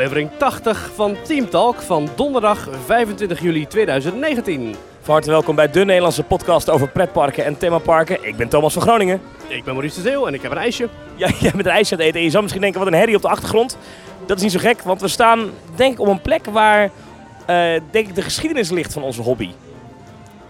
aflevering 80 van Team Talk van donderdag 25 juli 2019. Van harte welkom bij de Nederlandse podcast over pretparken en themaparken. Ik ben Thomas van Groningen. Ik ben Maurice de Zeeuw en ik heb een ijsje. Ja, jij bent een ijsje aan het eten en je zou misschien denken wat een herrie op de achtergrond. Dat is niet zo gek, want we staan denk ik op een plek waar eh, denk ik de geschiedenis ligt van onze hobby.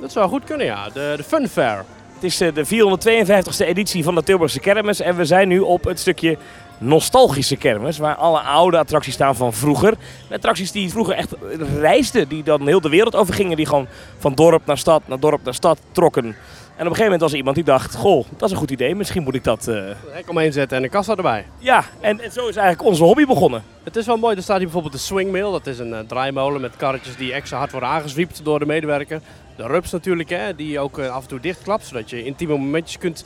Dat zou goed kunnen, ja. De, de Fun Fair. Het is eh, de 452e editie van de Tilburgse Kermis en we zijn nu op het stukje nostalgische kermis, waar alle oude attracties staan van vroeger. Attracties die vroeger echt reisden, die dan heel de wereld over gingen, die gewoon van dorp naar stad, naar dorp naar stad trokken. En op een gegeven moment was er iemand die dacht, goh, dat is een goed idee, misschien moet ik dat... eh, Een hek omheen zetten en een kassa erbij. Ja, en, en zo is eigenlijk onze hobby begonnen. Het is wel mooi, er staat hier bijvoorbeeld de Swingmill. Dat is een eh, draaimolen met karretjes die extra hard worden aangezwiept door de medewerker. De Rups natuurlijk, hè, die ook eh, af en toe dichtklapt, zodat je intieme momentjes kunt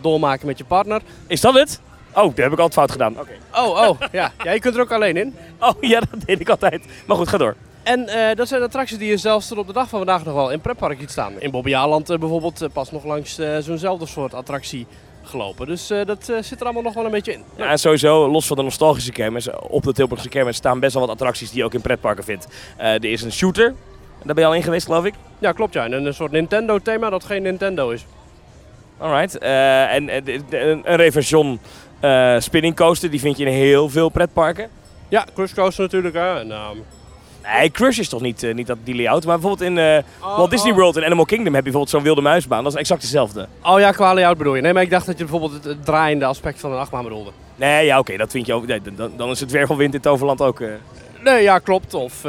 doormaken met je partner. Is dat het? Oh, dat heb ik altijd fout gedaan. Oké. Oh, oh, ja. ja. Je kunt er ook alleen in. Oh, ja, dat deed ik altijd. Maar goed, ga door. En eh, dat zijn attracties die je zelfs tot op de dag van vandaag nog wel in pretpark ziet staan. In Bobbejaanland eh, bijvoorbeeld eh, pas nog langs zo'nzelfde soort attractie gelopen. Dus dat zit er allemaal nog wel een beetje in. Ja, en sowieso, los van de nostalgische kermis, op de Tilburgse kermis staan best wel wat attracties die je ook in pretparken vindt. Er is een shooter, daar ben je al in geweest geloof ik. Ja, klopt ja. En een soort Nintendo thema dat geen Nintendo is. Alright. Eh, en eh, een, Reversion eh, spinning coaster, die vind je in heel veel pretparken. Ja, Cruise Coaster natuurlijk. Hè. En, ehm, Nee, Crush is toch niet, niet dat die layout. Maar bijvoorbeeld in Oh, Walt Disney oh. World en Animal Kingdom heb je bijvoorbeeld zo'n wilde muisbaan. Dat is exact hetzelfde. Oh ja, qua layout bedoel je. Nee, maar ik dacht dat je bijvoorbeeld het, draaiende aspect van een achtbaan bedoelde. Nee, ja, oké, dat vind je ook. nee, dan, dan is het wervelwind in Toverland ook. Nee, ja, klopt. Of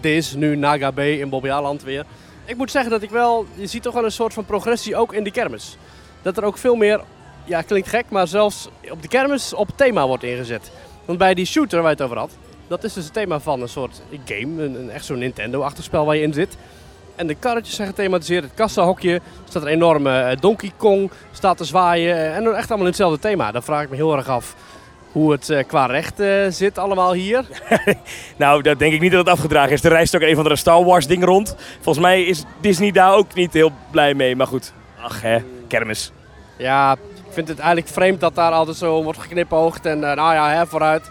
Dis, nu Naga B in Bobbejaanland weer. Ik moet zeggen dat ik wel, je ziet toch wel een soort van progressie ook in de kermis. Dat er ook veel meer, ja klinkt gek, maar zelfs op de kermis op thema wordt ingezet. Want bij die shooter waar je het over had, dat is dus het thema van een soort game, een, echt zo'n Nintendo-achterspel waar je in zit. En de karretjes zijn gethematiseerd, het kassahokje, staat een enorme eh, Donkey Kong, staat te zwaaien. eh, en echt allemaal in hetzelfde thema. Dan vraag ik me heel erg af hoe het eh, qua recht zit allemaal hier. Nou, dat denk ik niet dat het afgedragen is. Er reist ook een van de Star Wars ding rond. Volgens mij is Disney daar ook niet heel blij mee. Maar goed, ach hè, kermis. Ja, ik vind het eigenlijk vreemd dat daar altijd zo wordt geknipoogd en eh, nou ja, hè, vooruit.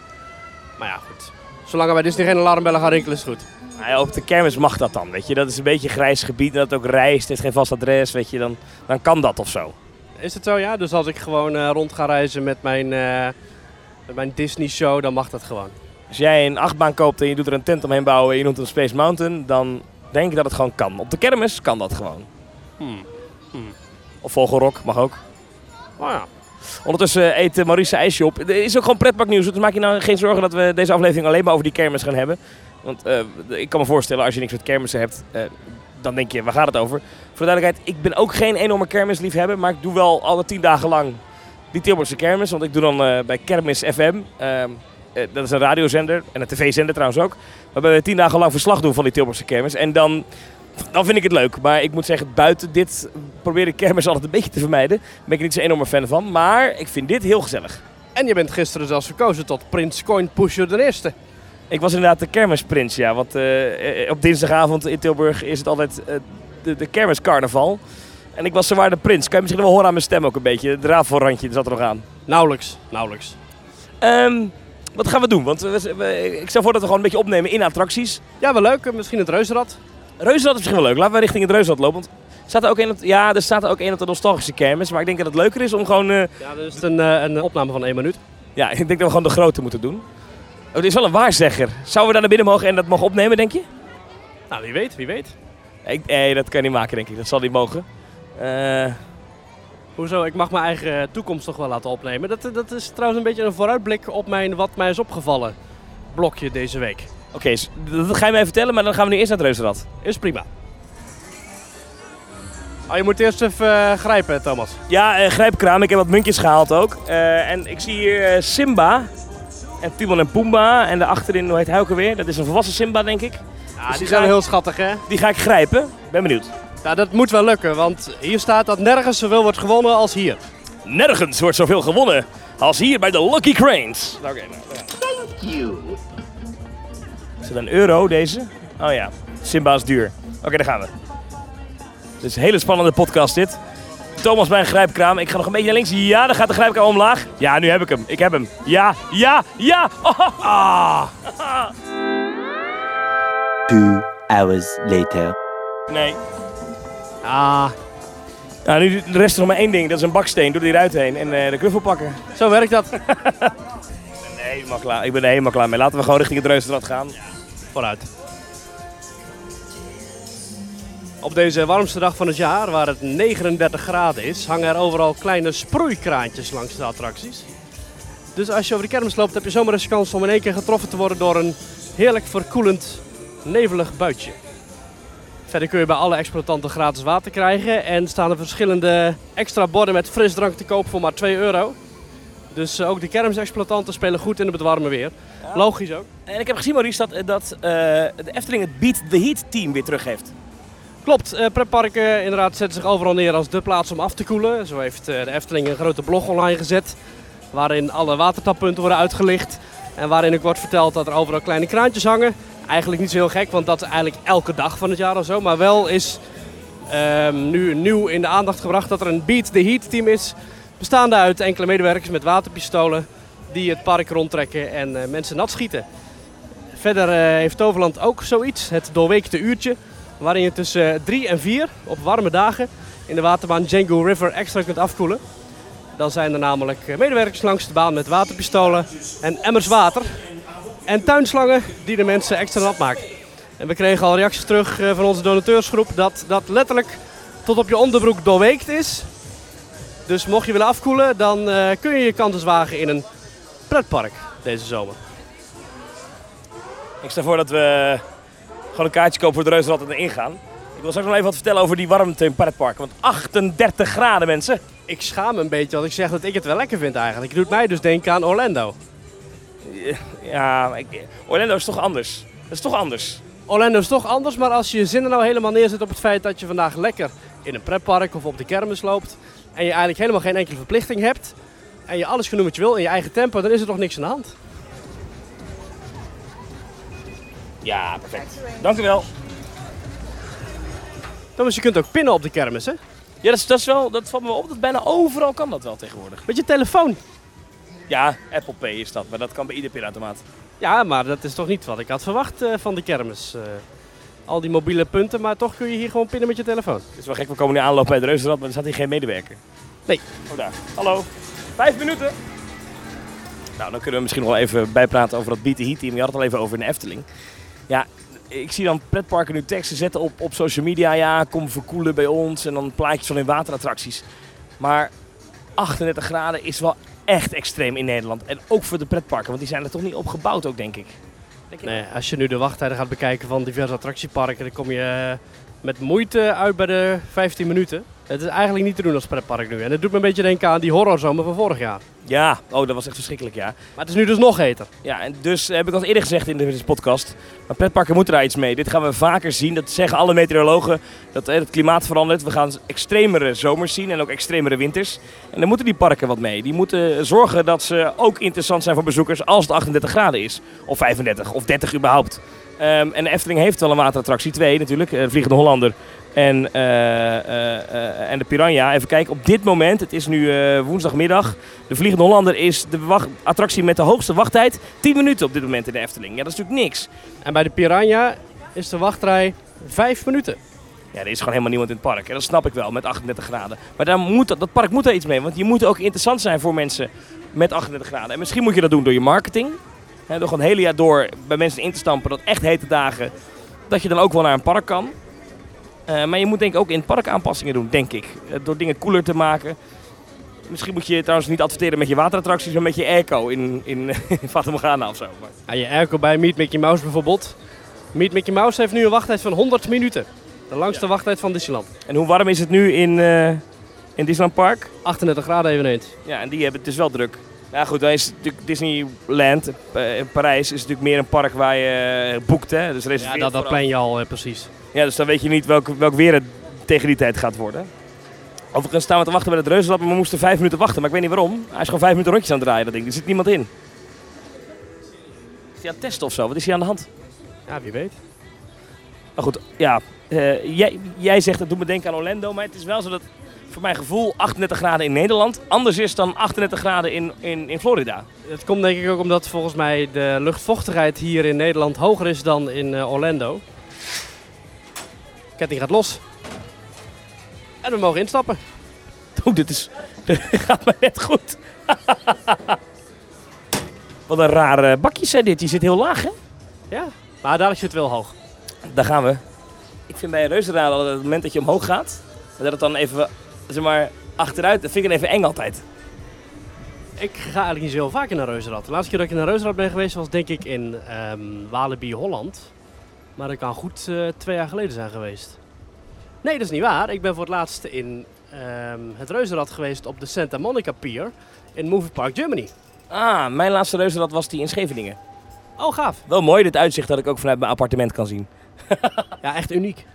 Maar ja, goed. Zolang er bij Disney geen alarmbellen gaan rinkelen is het goed. Nou ja, op de kermis mag dat dan, weet je. Dat is een beetje grijs gebied en dat ook reist. Het is geen vast adres, weet je. Dan, dan kan dat of zo. Is het zo, ja? Dus als ik gewoon eh, rond ga reizen met mijn, eh, met mijn Disney show, dan mag dat gewoon. Als jij een achtbaan koopt en je doet er een tent omheen bouwen en je noemt het een Space Mountain, dan denk ik dat het gewoon kan. Op de kermis kan dat gewoon. Hmm. Of Vogelrok, mag ook. Oh ja. Ondertussen eet eh, Maurice ijsje op. Er is ook gewoon pretparknieuws, dus maak je nou geen zorgen dat we deze aflevering alleen maar over die kermis gaan hebben. Want eh, ik kan me voorstellen, als je niks met kermissen hebt, eh, dan denk je, waar gaat het over? Voor de duidelijkheid, ik ben ook geen enorme kermisliefhebber, maar ik doe wel alle tien dagen lang die Tilburgse kermis. Want ik doe dan eh, bij Kermis FM, ehm, eh, dat is een radiozender en een tv-zender trouwens ook. Waarbij we tien dagen lang verslag doen van die Tilburgse kermis. En dan, dan vind ik het leuk. Maar ik moet zeggen, buiten dit probeer ik kermis altijd een beetje te vermijden. Daar ben ik niet zo'n enorme fan van. Maar ik vind dit heel gezellig. En je bent gisteren zelfs verkozen tot Prins Coin Pusher de eerste. Ik was inderdaad de kermisprins, ja. Want eh, eh, op dinsdagavond in Tilburg is het altijd eh, de, de kermiscarnaval. En ik was zowaar de prins. Kan je misschien wel horen aan mijn stem ook een beetje. Het rafelrandje zat er nog aan. Nauwelijks, nauwelijks. Ehm, wat gaan we doen? Want we, we- ik stel voor dat we gewoon een beetje opnemen in attracties. Ja, wel leuk. Misschien het reuzenrad. Reuzenrad is misschien wel leuk. Laten we richting het Reuzenrad lopen. Want staat er ook een op, ja, er staat er ook een op de nostalgische kermis. Maar ik denk dat het leuker is om gewoon... eh, Ja, dat is een, eh, een opname van één minuut. ja, ik denk dat we gewoon de grote moeten doen. Oh, dit is wel een waarzegger. Zouden we daar naar binnen mogen en dat mogen opnemen, denk je? Nou, wie weet, wie weet. Ik, nee, dat kan je niet maken, denk ik. Dat zal niet mogen. Eh, Hoezo? Ik mag mijn eigen toekomst toch wel laten opnemen. Dat, dat is trouwens een beetje een vooruitblik op mijn wat mij is opgevallen blokje deze week. Oké, dat ga je mij vertellen, maar dan gaan we nu eerst naar het reuzenrad. Is prima. Oh, je moet eerst even eh, grijpen, Thomas. Ja, eh, grijpkraam. Ik heb wat muntjes gehaald ook. Eh, en ik zie hier Simba. En Timon en Pumbaa. En daarachterin, hoe heet hij ook alweer? Dat is een volwassen Simba, denk ik. Ja, Dus die die zijn heel schattig, hè? Die ga ik grijpen. Ben benieuwd. Nou, dat moet wel lukken, want hier staat dat nergens zoveel wordt gewonnen als hier. Nergens wordt zoveel gewonnen als hier bij de Lucky Cranes. Oké, nou, ja. Is het een euro, deze? Oh ja, Simba is duur. Oké, daar gaan we. Dit is een hele spannende podcast dit. Thomas bij een grijpkraam. Ik ga nog een beetje naar links. Ja, dan gaat de grijpkraam omlaag. Ja, nu heb ik hem. Ik heb hem. Ja, ja, ja. Oh, Ah, Two hours later. Nee. ah, Nou, nu de rest is nog maar één ding. Dat is een baksteen. Doe die eruit heen en eh, de knuffel pakken. zo werkt dat. Nee, helemaal klaar. Ik ben er helemaal klaar mee. Laten we gewoon richting het Reuzenrad gaan. Op deze warmste dag van het jaar, waar het 39 graden is, hangen er overal kleine sproeikraantjes langs de attracties. Dus als je over de kermis loopt, heb je zomaar eens kans om in één keer getroffen te worden door een heerlijk verkoelend, nevelig buitje. Verder kun je bij alle exploitanten gratis water krijgen en staan er verschillende extra borden met frisdrank te koop voor maar 2 euro. Dus eh, ook de kermisexploitanten spelen goed in het warme weer. Logisch ook. En ik heb gezien, Maurice, dat, dat eh, de Efteling het Beat the Heat team weer teruggeeft. Klopt, eh pretparken inderdaad zetten zich overal neer als de plaats om af te koelen. Zo heeft eh, de Efteling een grote blog online gezet waarin alle watertappunten worden uitgelicht. En waarin ook wordt verteld dat er overal kleine kraantjes hangen. Eigenlijk niet zo heel gek, want dat is eigenlijk elke dag van het jaar of zo. Maar wel is ehm, nu nieuw in de aandacht gebracht dat er een Beat the Heat team is. Bestaande uit enkele medewerkers met waterpistolen die het park rondtrekken en eh, mensen nat schieten. Verder eh, heeft Toverland ook zoiets, het doorweekte uurtje. Waarin je tussen 3 en 4 op warme dagen in de waterbaan Django River extra kunt afkoelen. Dan zijn er namelijk eh, medewerkers langs de baan met waterpistolen en emmers water. En tuinslangen die de mensen extra nat maken. En we kregen al reacties terug eh, van onze donateursgroep dat dat letterlijk tot op je onderbroek doorweekt is. Dus mocht je willen afkoelen, dan eh, kun je je kansen wagen in een pretpark deze zomer. Ik stel voor dat we gewoon een kaartje kopen voor het Reuzenrad en erin gaan. Ik wil straks nog even wat vertellen over die warmte in pretpark. Want 38 graden, mensen. Ik schaam me een beetje dat ik zeg dat ik het wel lekker vind eigenlijk. Het doet mij dus denken aan Orlando. Ja, ik, Orlando is toch anders. Dat is toch anders. Orlando is toch anders, maar als je je zinnen nou helemaal neerzet op het feit dat je vandaag lekker in een pretpark of op de kermis loopt en je eigenlijk helemaal geen enkele verplichting hebt en je alles genoemd wat je wil in je eigen tempo, dan is er toch niks aan de hand. Ja, perfect. Dank u wel. Thomas, je kunt ook pinnen op de kermis, hè? Ja, dat, is, dat, is wel, dat valt me wel op. Dat bijna overal kan dat wel tegenwoordig. Met je telefoon. Ja, Apple Pay is dat, maar dat kan bij ieder pinautomaat. Ja, maar dat is toch niet wat ik had verwacht eh, van de kermis. Eh, al die mobiele punten, maar toch kun je hier gewoon pinnen met je telefoon. Het is wel gek, we komen nu aanlopen bij het Reuzenrad, maar er staat hier geen medewerker. Nee. Oh, daar. Hallo. Vijf minuten. Nou, dan kunnen we misschien nog wel even bijpraten over dat Beat the Heat team. Je had het al even over in de Efteling. Ja, ik zie dan pretparken nu teksten zetten op, op social media. Ja, kom verkoelen bij ons. En dan plaatjes van in waterattracties. Maar 38 graden is wel echt extreem in Nederland. En ook voor de pretparken, want die zijn er toch niet op gebouwd ook, denk ik. Nee, als je nu de wachttijden gaat bekijken van diverse attractieparken, dan kom je eh, met moeite uit bij de 15 minuten. Het is eigenlijk niet te doen als pretpark nu. En het doet me een beetje denken aan die horrorzomer van vorig jaar. Ja, oh, dat was echt verschrikkelijk, ja. Maar het is nu dus nog heter. Ja, en dus heb ik al eerder gezegd in deze podcast. Maar pretparken moeten daar iets mee. Dit gaan we vaker zien. Dat zeggen alle meteorologen. Dat eh, het klimaat verandert. We gaan extremere zomers zien en ook extremere winters. En dan moeten die parken wat mee. Die moeten zorgen dat ze ook interessant zijn voor bezoekers als het 38 graden is. Of 35 of 30 überhaupt. Ehm, en de Efteling heeft wel een waterattractie. Twee natuurlijk. eh, De Vliegende Hollander en, eh, eh, eh, en de Piranha. Even kijken. Op dit moment, het is nu eh, woensdagmiddag. De Vliegende Hollander is de wacht- attractie met de hoogste wachttijd. 10 minuten op dit moment in de Efteling. Ja, dat is natuurlijk niks. En bij de Piranha is de wachtrij 5 minuten. Ja, er is gewoon helemaal niemand in het park. En dat snap ik wel, met 38 graden. Maar daar moet, dat dat park moet daar iets mee. Want je moet ook interessant zijn voor mensen met 38 graden. En misschien moet je dat doen door je marketing. Hè, door gewoon het hele jaar door bij mensen in te stampen dat echt hete dagen... dat je dan ook wel naar een park kan. Eh, maar je moet denk ik ook in het park aanpassingen doen, denk ik. Eh, door dingen koeler te maken. Misschien moet je trouwens niet adverteren met je waterattracties, maar met je airco in, in, in Fata Morgana of zo. Maar Ja, je airco bij Meet Mickey Mouse bijvoorbeeld. Meet Mickey Mouse heeft nu een wachttijd van 100 minuten. De langste wachttijd van Disneyland. En hoe warm is het nu in, eh, in Disneyland Park? 38 graden eveneens. Ja, en die hebben het dus wel druk. Ja goed, dan is natuurlijk Disneyland eh, in Parijs is natuurlijk meer een park waar je eh, boekt, hè? Dus Ja, dat, dat plan je al eh, precies. Ja, dus dan weet je niet welk, welk weer het tegen die tijd gaat worden. Overigens staan we te wachten bij het reuzenrad, maar we moesten vijf minuten wachten. Maar ik weet niet waarom. Hij is gewoon vijf minuten rondjes aan het draaien, dat ding. Er zit niemand in. Is hij aan het testen of zo? Wat is hij aan de hand? Ja, wie weet. Maar goed, ja. jij, jij zegt dat doet me denken aan Orlando, maar het is wel zo dat voor mijn gevoel 38 graden in Nederland anders is dan 38 graden in, in, in Florida. Het komt denk ik ook omdat volgens mij de luchtvochtigheid hier in Nederland hoger is dan in eh, Orlando. Ketting gaat los. En we mogen instappen. Oeh, dit is. Dit gaat me net goed. Wat een rare bakjes zijn dit. Die zit heel laag, hè? Ja, maar daar zit het wel hoog. Daar gaan we. Ik vind bij een reuzenrad altijd het moment dat je omhoog gaat, dat het dan even, zeg maar, achteruit, dat vind ik dan even eng altijd. Ik ga eigenlijk niet zo heel vaak in een reuzenrad. De laatste keer dat ik in een reuzenrad ben geweest was denk ik in ehm Walibi, Holland. Maar dat kan goed eh, twee jaar geleden zijn geweest. Nee, dat is niet waar. Ik ben voor het laatst in ehm, het reuzenrad geweest op de Santa Monica Pier in Movie Park Germany. Ah, mijn laatste reuzenrad was die in Scheveningen. Oh, gaaf. Wel mooi dit uitzicht dat ik ook vanuit mijn appartement kan zien. Ja, echt uniek.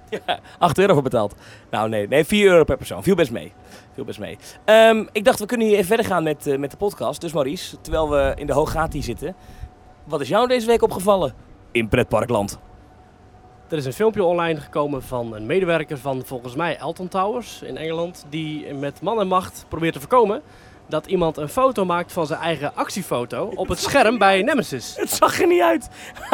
8 euro voor betaald. Nou nee, nee 4 euro per persoon. Viel best mee. Viel best mee. Ehm, ik dacht we kunnen hier even verder gaan met, eh, met de podcast. Dus Maurice, terwijl we in de Hooggati zitten. Wat is jou deze week opgevallen? In pretparkland. Er is een filmpje online gekomen van een medewerker van volgens mij Elton Towers in Engeland. Die met man en macht probeert te voorkomen dat iemand een foto maakt van zijn eigen actiefoto op het scherm bij Nemesis. Het zag er niet uit.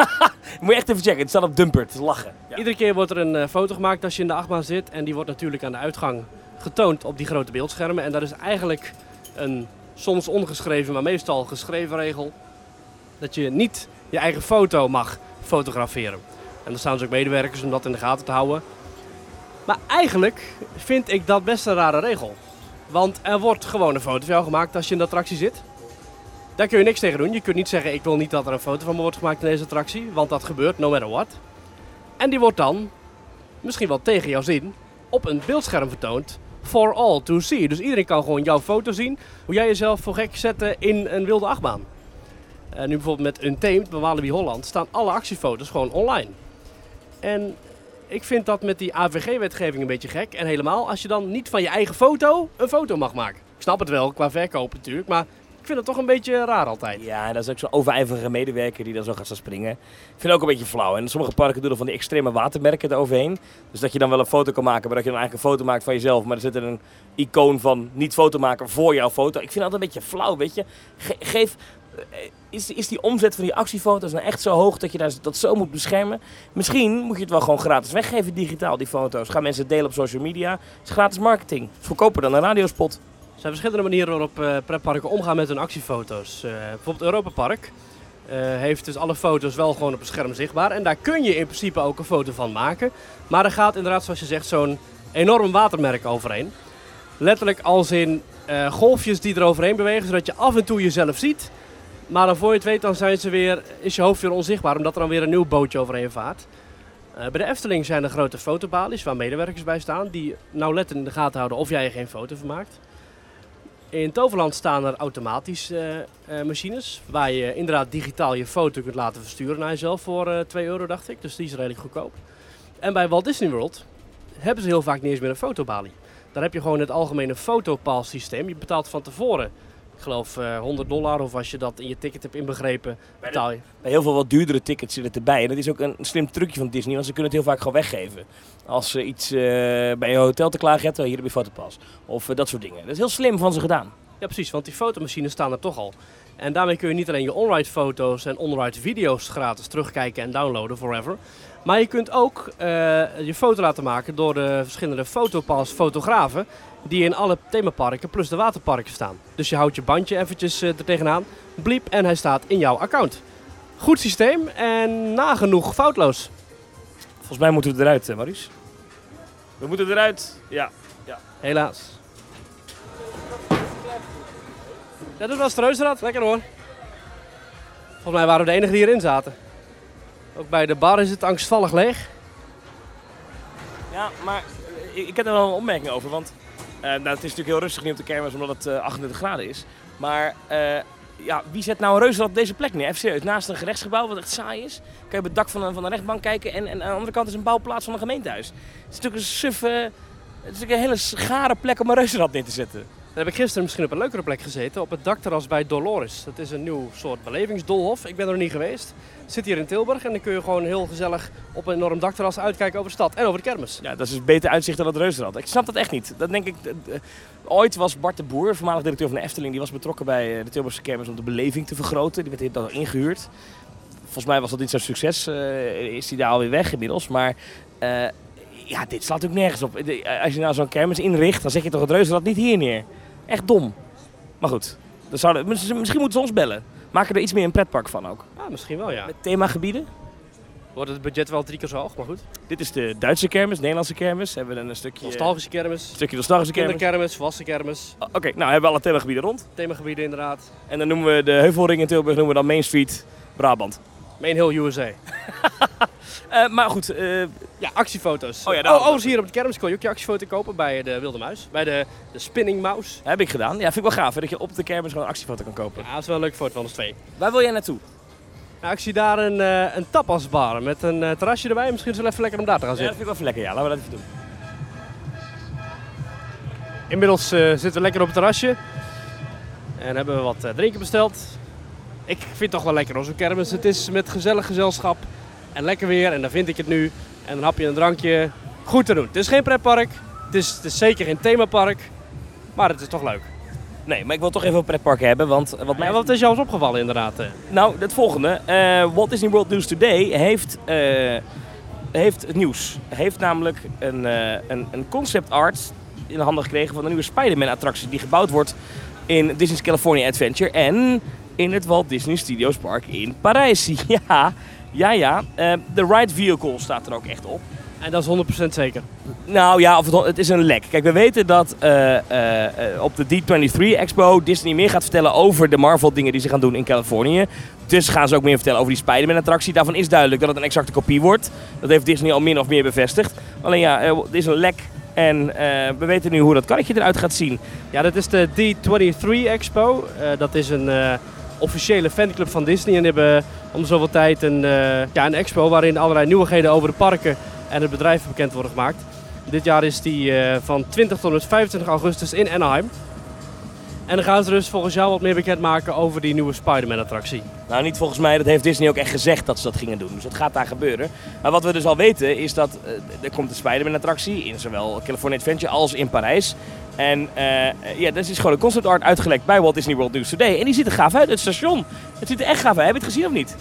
Moet je echt even checken. Het staat op Dumpert. Het is lachen. Ja. Iedere keer wordt er een eh, foto gemaakt als je in de achtbaan zit. En die wordt natuurlijk aan de uitgang getoond op die grote beeldschermen. En dat is eigenlijk een soms ongeschreven, maar meestal geschreven regel. Dat je niet je eigen foto mag fotograferen. En dan staan dus ook medewerkers om dat in de gaten te houden. Maar eigenlijk vind ik dat best een rare regel. Want er wordt gewoon een foto van jou gemaakt als je in de attractie zit. Daar kun je niks tegen doen. Je kunt niet zeggen, ik wil niet dat er een foto van me wordt gemaakt in deze attractie. Want dat gebeurt, no matter what. En die wordt dan, misschien wel tegen jouw zin, op een beeldscherm vertoond. For all to see. Dus iedereen kan gewoon jouw foto zien. Hoe jij jezelf voor gek zette in een wilde achtbaan. Eh, nu bijvoorbeeld met Untamed bij Walibi Holland staan alle actiefoto's gewoon online. En ik vind dat met die AVG-wetgeving een beetje gek. En helemaal als je dan niet van je eigen foto een foto mag maken. Ik snap het wel, qua verkoop natuurlijk. Maar ik vind het toch een beetje raar altijd. Ja, en dat is ook zo'n overijverige medewerker die dan zo gaat staan springen. Ik vind het ook een beetje flauw. En sommige parken doen er van die extreme watermerken eroverheen. Dus dat je dan wel een foto kan maken, maar dat je dan eigenlijk een foto maakt van jezelf. Maar er zit er een icoon van niet foto maken voor jouw foto. Ik vind dat een beetje flauw, weet je. Ge- geef... eh, Is, is die omzet van die actiefoto's nou echt zo hoog dat je dat zo moet beschermen? Misschien moet je het wel gewoon gratis weggeven, digitaal, die foto's. Gaan mensen delen op social media. Het is gratis marketing. Het dan een radiospot. Er zijn verschillende manieren waarop eh, pretparken omgaan met hun actiefoto's. Eh, bijvoorbeeld Europa Park heeft dus alle foto's wel gewoon op het scherm zichtbaar. En daar kun je in principe ook een foto van maken. Maar er gaat inderdaad, zoals je zegt, zo'n enorm watermerk overheen. Letterlijk als in golfjes die er overheen bewegen, zodat je af en toe jezelf ziet. Maar dan voor je het weet, dan zijn ze weer, is je hoofd weer onzichtbaar, omdat er dan weer een nieuw bootje overheen vaart. Eh, bij de Efteling zijn er grote fotobalies waar medewerkers bij staan, die nauwlettend in de gaten houden of jij er geen foto van maakt. In Toverland staan er automatische eh, eh, machines, waar je inderdaad digitaal je foto kunt laten versturen naar jezelf voor eh 2 euro, dacht ik. Dus die is redelijk goedkoop. En bij Walt Disney World hebben ze heel vaak niet eens meer een fotobalie. Daar heb je gewoon het algemene fotopass systeem. Je betaalt van tevoren, geloof eh 100 dollar, of als je dat in je ticket hebt inbegrepen, betaal je. Bij heel veel wat duurdere tickets zit het erbij. En dat is ook een slim trucje van Disney, want ze kunnen het heel vaak gewoon weggeven. Als ze iets eh, bij je hotel te klagen hebt, hier heb je fotopas. Of eh, dat soort dingen. Dat is heel slim van ze gedaan. Ja, precies, want die fotomachines staan er toch al. En daarmee kun je niet alleen je onride foto's en onride video's gratis terugkijken en downloaden forever. Maar je kunt ook eh, je foto laten maken door de verschillende fotopass fotografen die in alle themaparken plus de waterparken staan. Dus je houdt je bandje eventjes eh, er tegenaan, bliep en hij staat in jouw account. Goed systeem en nagenoeg foutloos. Volgens mij moeten we eruit, eh, Maurice. We moeten eruit. Ja. Helaas. Ja, dit was het reuzenrad. Lekker hoor. Volgens mij waren we de enige die erin zaten. Ook bij de bar is het angstvallig leeg. Ja, maar eh, ik, heb er wel een opmerking over. Want eh, nou, het is natuurlijk heel rustig nu op de kermis omdat het eh, 38 graden is. Maar eh, ja, wie zet nou een reuzenrad op deze plek neer? Even naast een gerechtsgebouw wat echt saai is. Kan je op het dak van een, van een rechtbank kijken. En, en aan de andere kant is een bouwplaats van een gemeentehuis. Het is natuurlijk een suffe... Het is natuurlijk een hele gare plek om een reuzenrad neer te zetten. Dan heb ik gisteren misschien op een leukere plek gezeten, op het dakterras bij Dolores. Dat is een nieuw soort belevingsdoolhof. Ik ben er nog niet geweest. Zit hier in Tilburg en dan kun je gewoon heel gezellig op een enorm dakterras uitkijken over de stad en over de kermis. Ja, dat is dus beter uitzicht dan het Reuzenrad. Ik snap dat echt niet. Dat denk ik... ooit was Bart de Boer, voormalig directeur van de Efteling, die was betrokken bij eh, de Tilburgse kermis om de beleving te vergroten. Die werd dan ingehuurd. Volgens mij was dat niet zo'n succes. eh, is hij daar alweer weg inmiddels. Maar eh, ja, dit slaat ook nergens op. Als je nou zo'n kermis inricht, dan zet je toch het Reuzenrad niet hier neer. Echt dom. Maar goed, dan zouden, misschien moeten ze ons bellen. Maken er iets meer een pretpark van ook. Ah, misschien wel ja. Met themagebieden. Wordt het budget wel drie keer zo hoog, maar goed. Dit is de Duitse kermis, Nederlandse kermis. Hebben we dan een stukje, Nostalgische kermis, een stukje nostalgische kermis. kinderkermis, volwassen kermis, Oh, Oké, nou hebben we alle themagebieden rond. themagebieden inderdaad. En dan noemen we de Heuvelring in Tilburg noemen we dan Main Street Brabant. Main Hill USA. Eh, maar goed, eh, Ja, actiefoto's. Oh ja, oh, hier op de kermis kon je ook je actiefoto kopen bij de Wilde Muis. Bij de, de Spinning Mouse. heb ik gedaan. Ja, vind ik wel gaaf hè, dat je op de kermis gewoon een actiefoto kan kopen. Ja, dat is wel een leuke foto van ons twee. Waar wil jij naartoe? Nou, ik zie daar een, eh een tapasbar met een terrasje erbij. Misschien is het wel even lekker om daar te gaan Ja, dat zitten. vind ik wel even lekker. Ja, laten we dat even doen. Inmiddels zitten we lekker op het terrasje. En hebben we wat drinken besteld. Ik vind het toch wel lekker hoor, zo'n kermis. Het is met gezellig gezelschap en lekker weer. En dan vind ik het nu. En dan hap je een drankje. Goed te doen. Het is geen pretpark. Het is, het is zeker geen themapark. Maar het is toch leuk. Nee, maar ik wil toch even een pretpark hebben, want wat mij... Wat is jou eens opgevallen inderdaad? eh? Nou, het volgende. Eh, Walt Disney World News Today heeft, eh, heeft het nieuws. Heeft namelijk een, eh, een, een concept art in de handen gekregen van een nieuwe Spider-Man attractie die gebouwd wordt in Disney's California Adventure en in het Walt Disney Studios Park in Parijs. Ja, ja, ja. Eh, de ride vehicle staat er ook echt op. En dat is 100% zeker. Nou ja, of het, het is een lek. Kijk, we weten dat eh, eh, op de D23 Expo Disney meer gaat vertellen over de Marvel dingen die ze gaan doen in Californië. Dus gaan ze ook meer vertellen over die Spider-Man attractie. Daarvan is duidelijk dat het een exacte kopie wordt. Dat heeft Disney al min of meer bevestigd. Alleen ja, er is een lek en we weten nu hoe dat karretje eruit gaat zien. Ja, dat is de D23 Expo. Dat is een officiële fanclub van Disney. En hebben om zoveel tijd een, eh, ja, een expo waarin allerlei nieuwigheden over de parken en het bedrijf bekend worden gemaakt. Dit jaar is die eh, van 20 tot en met 25 augustus in Anaheim. En dan gaan ze dus volgens jou wat meer bekendmaken over die nieuwe Spider-Man attractie. Nou, niet volgens mij. Dat heeft Disney ook echt gezegd dat ze dat gingen doen. Dus dat gaat daar gebeuren. Maar wat we dus al weten is dat eh, er komt een Spider-Man attractie in zowel California Adventure als in Parijs. En eh, ja, dat is gewoon een concept art uitgelekt bij Walt Disney World News Today. En die ziet er gaaf uit, het station. Het ziet er echt gaaf uit. Heb je het gezien of niet?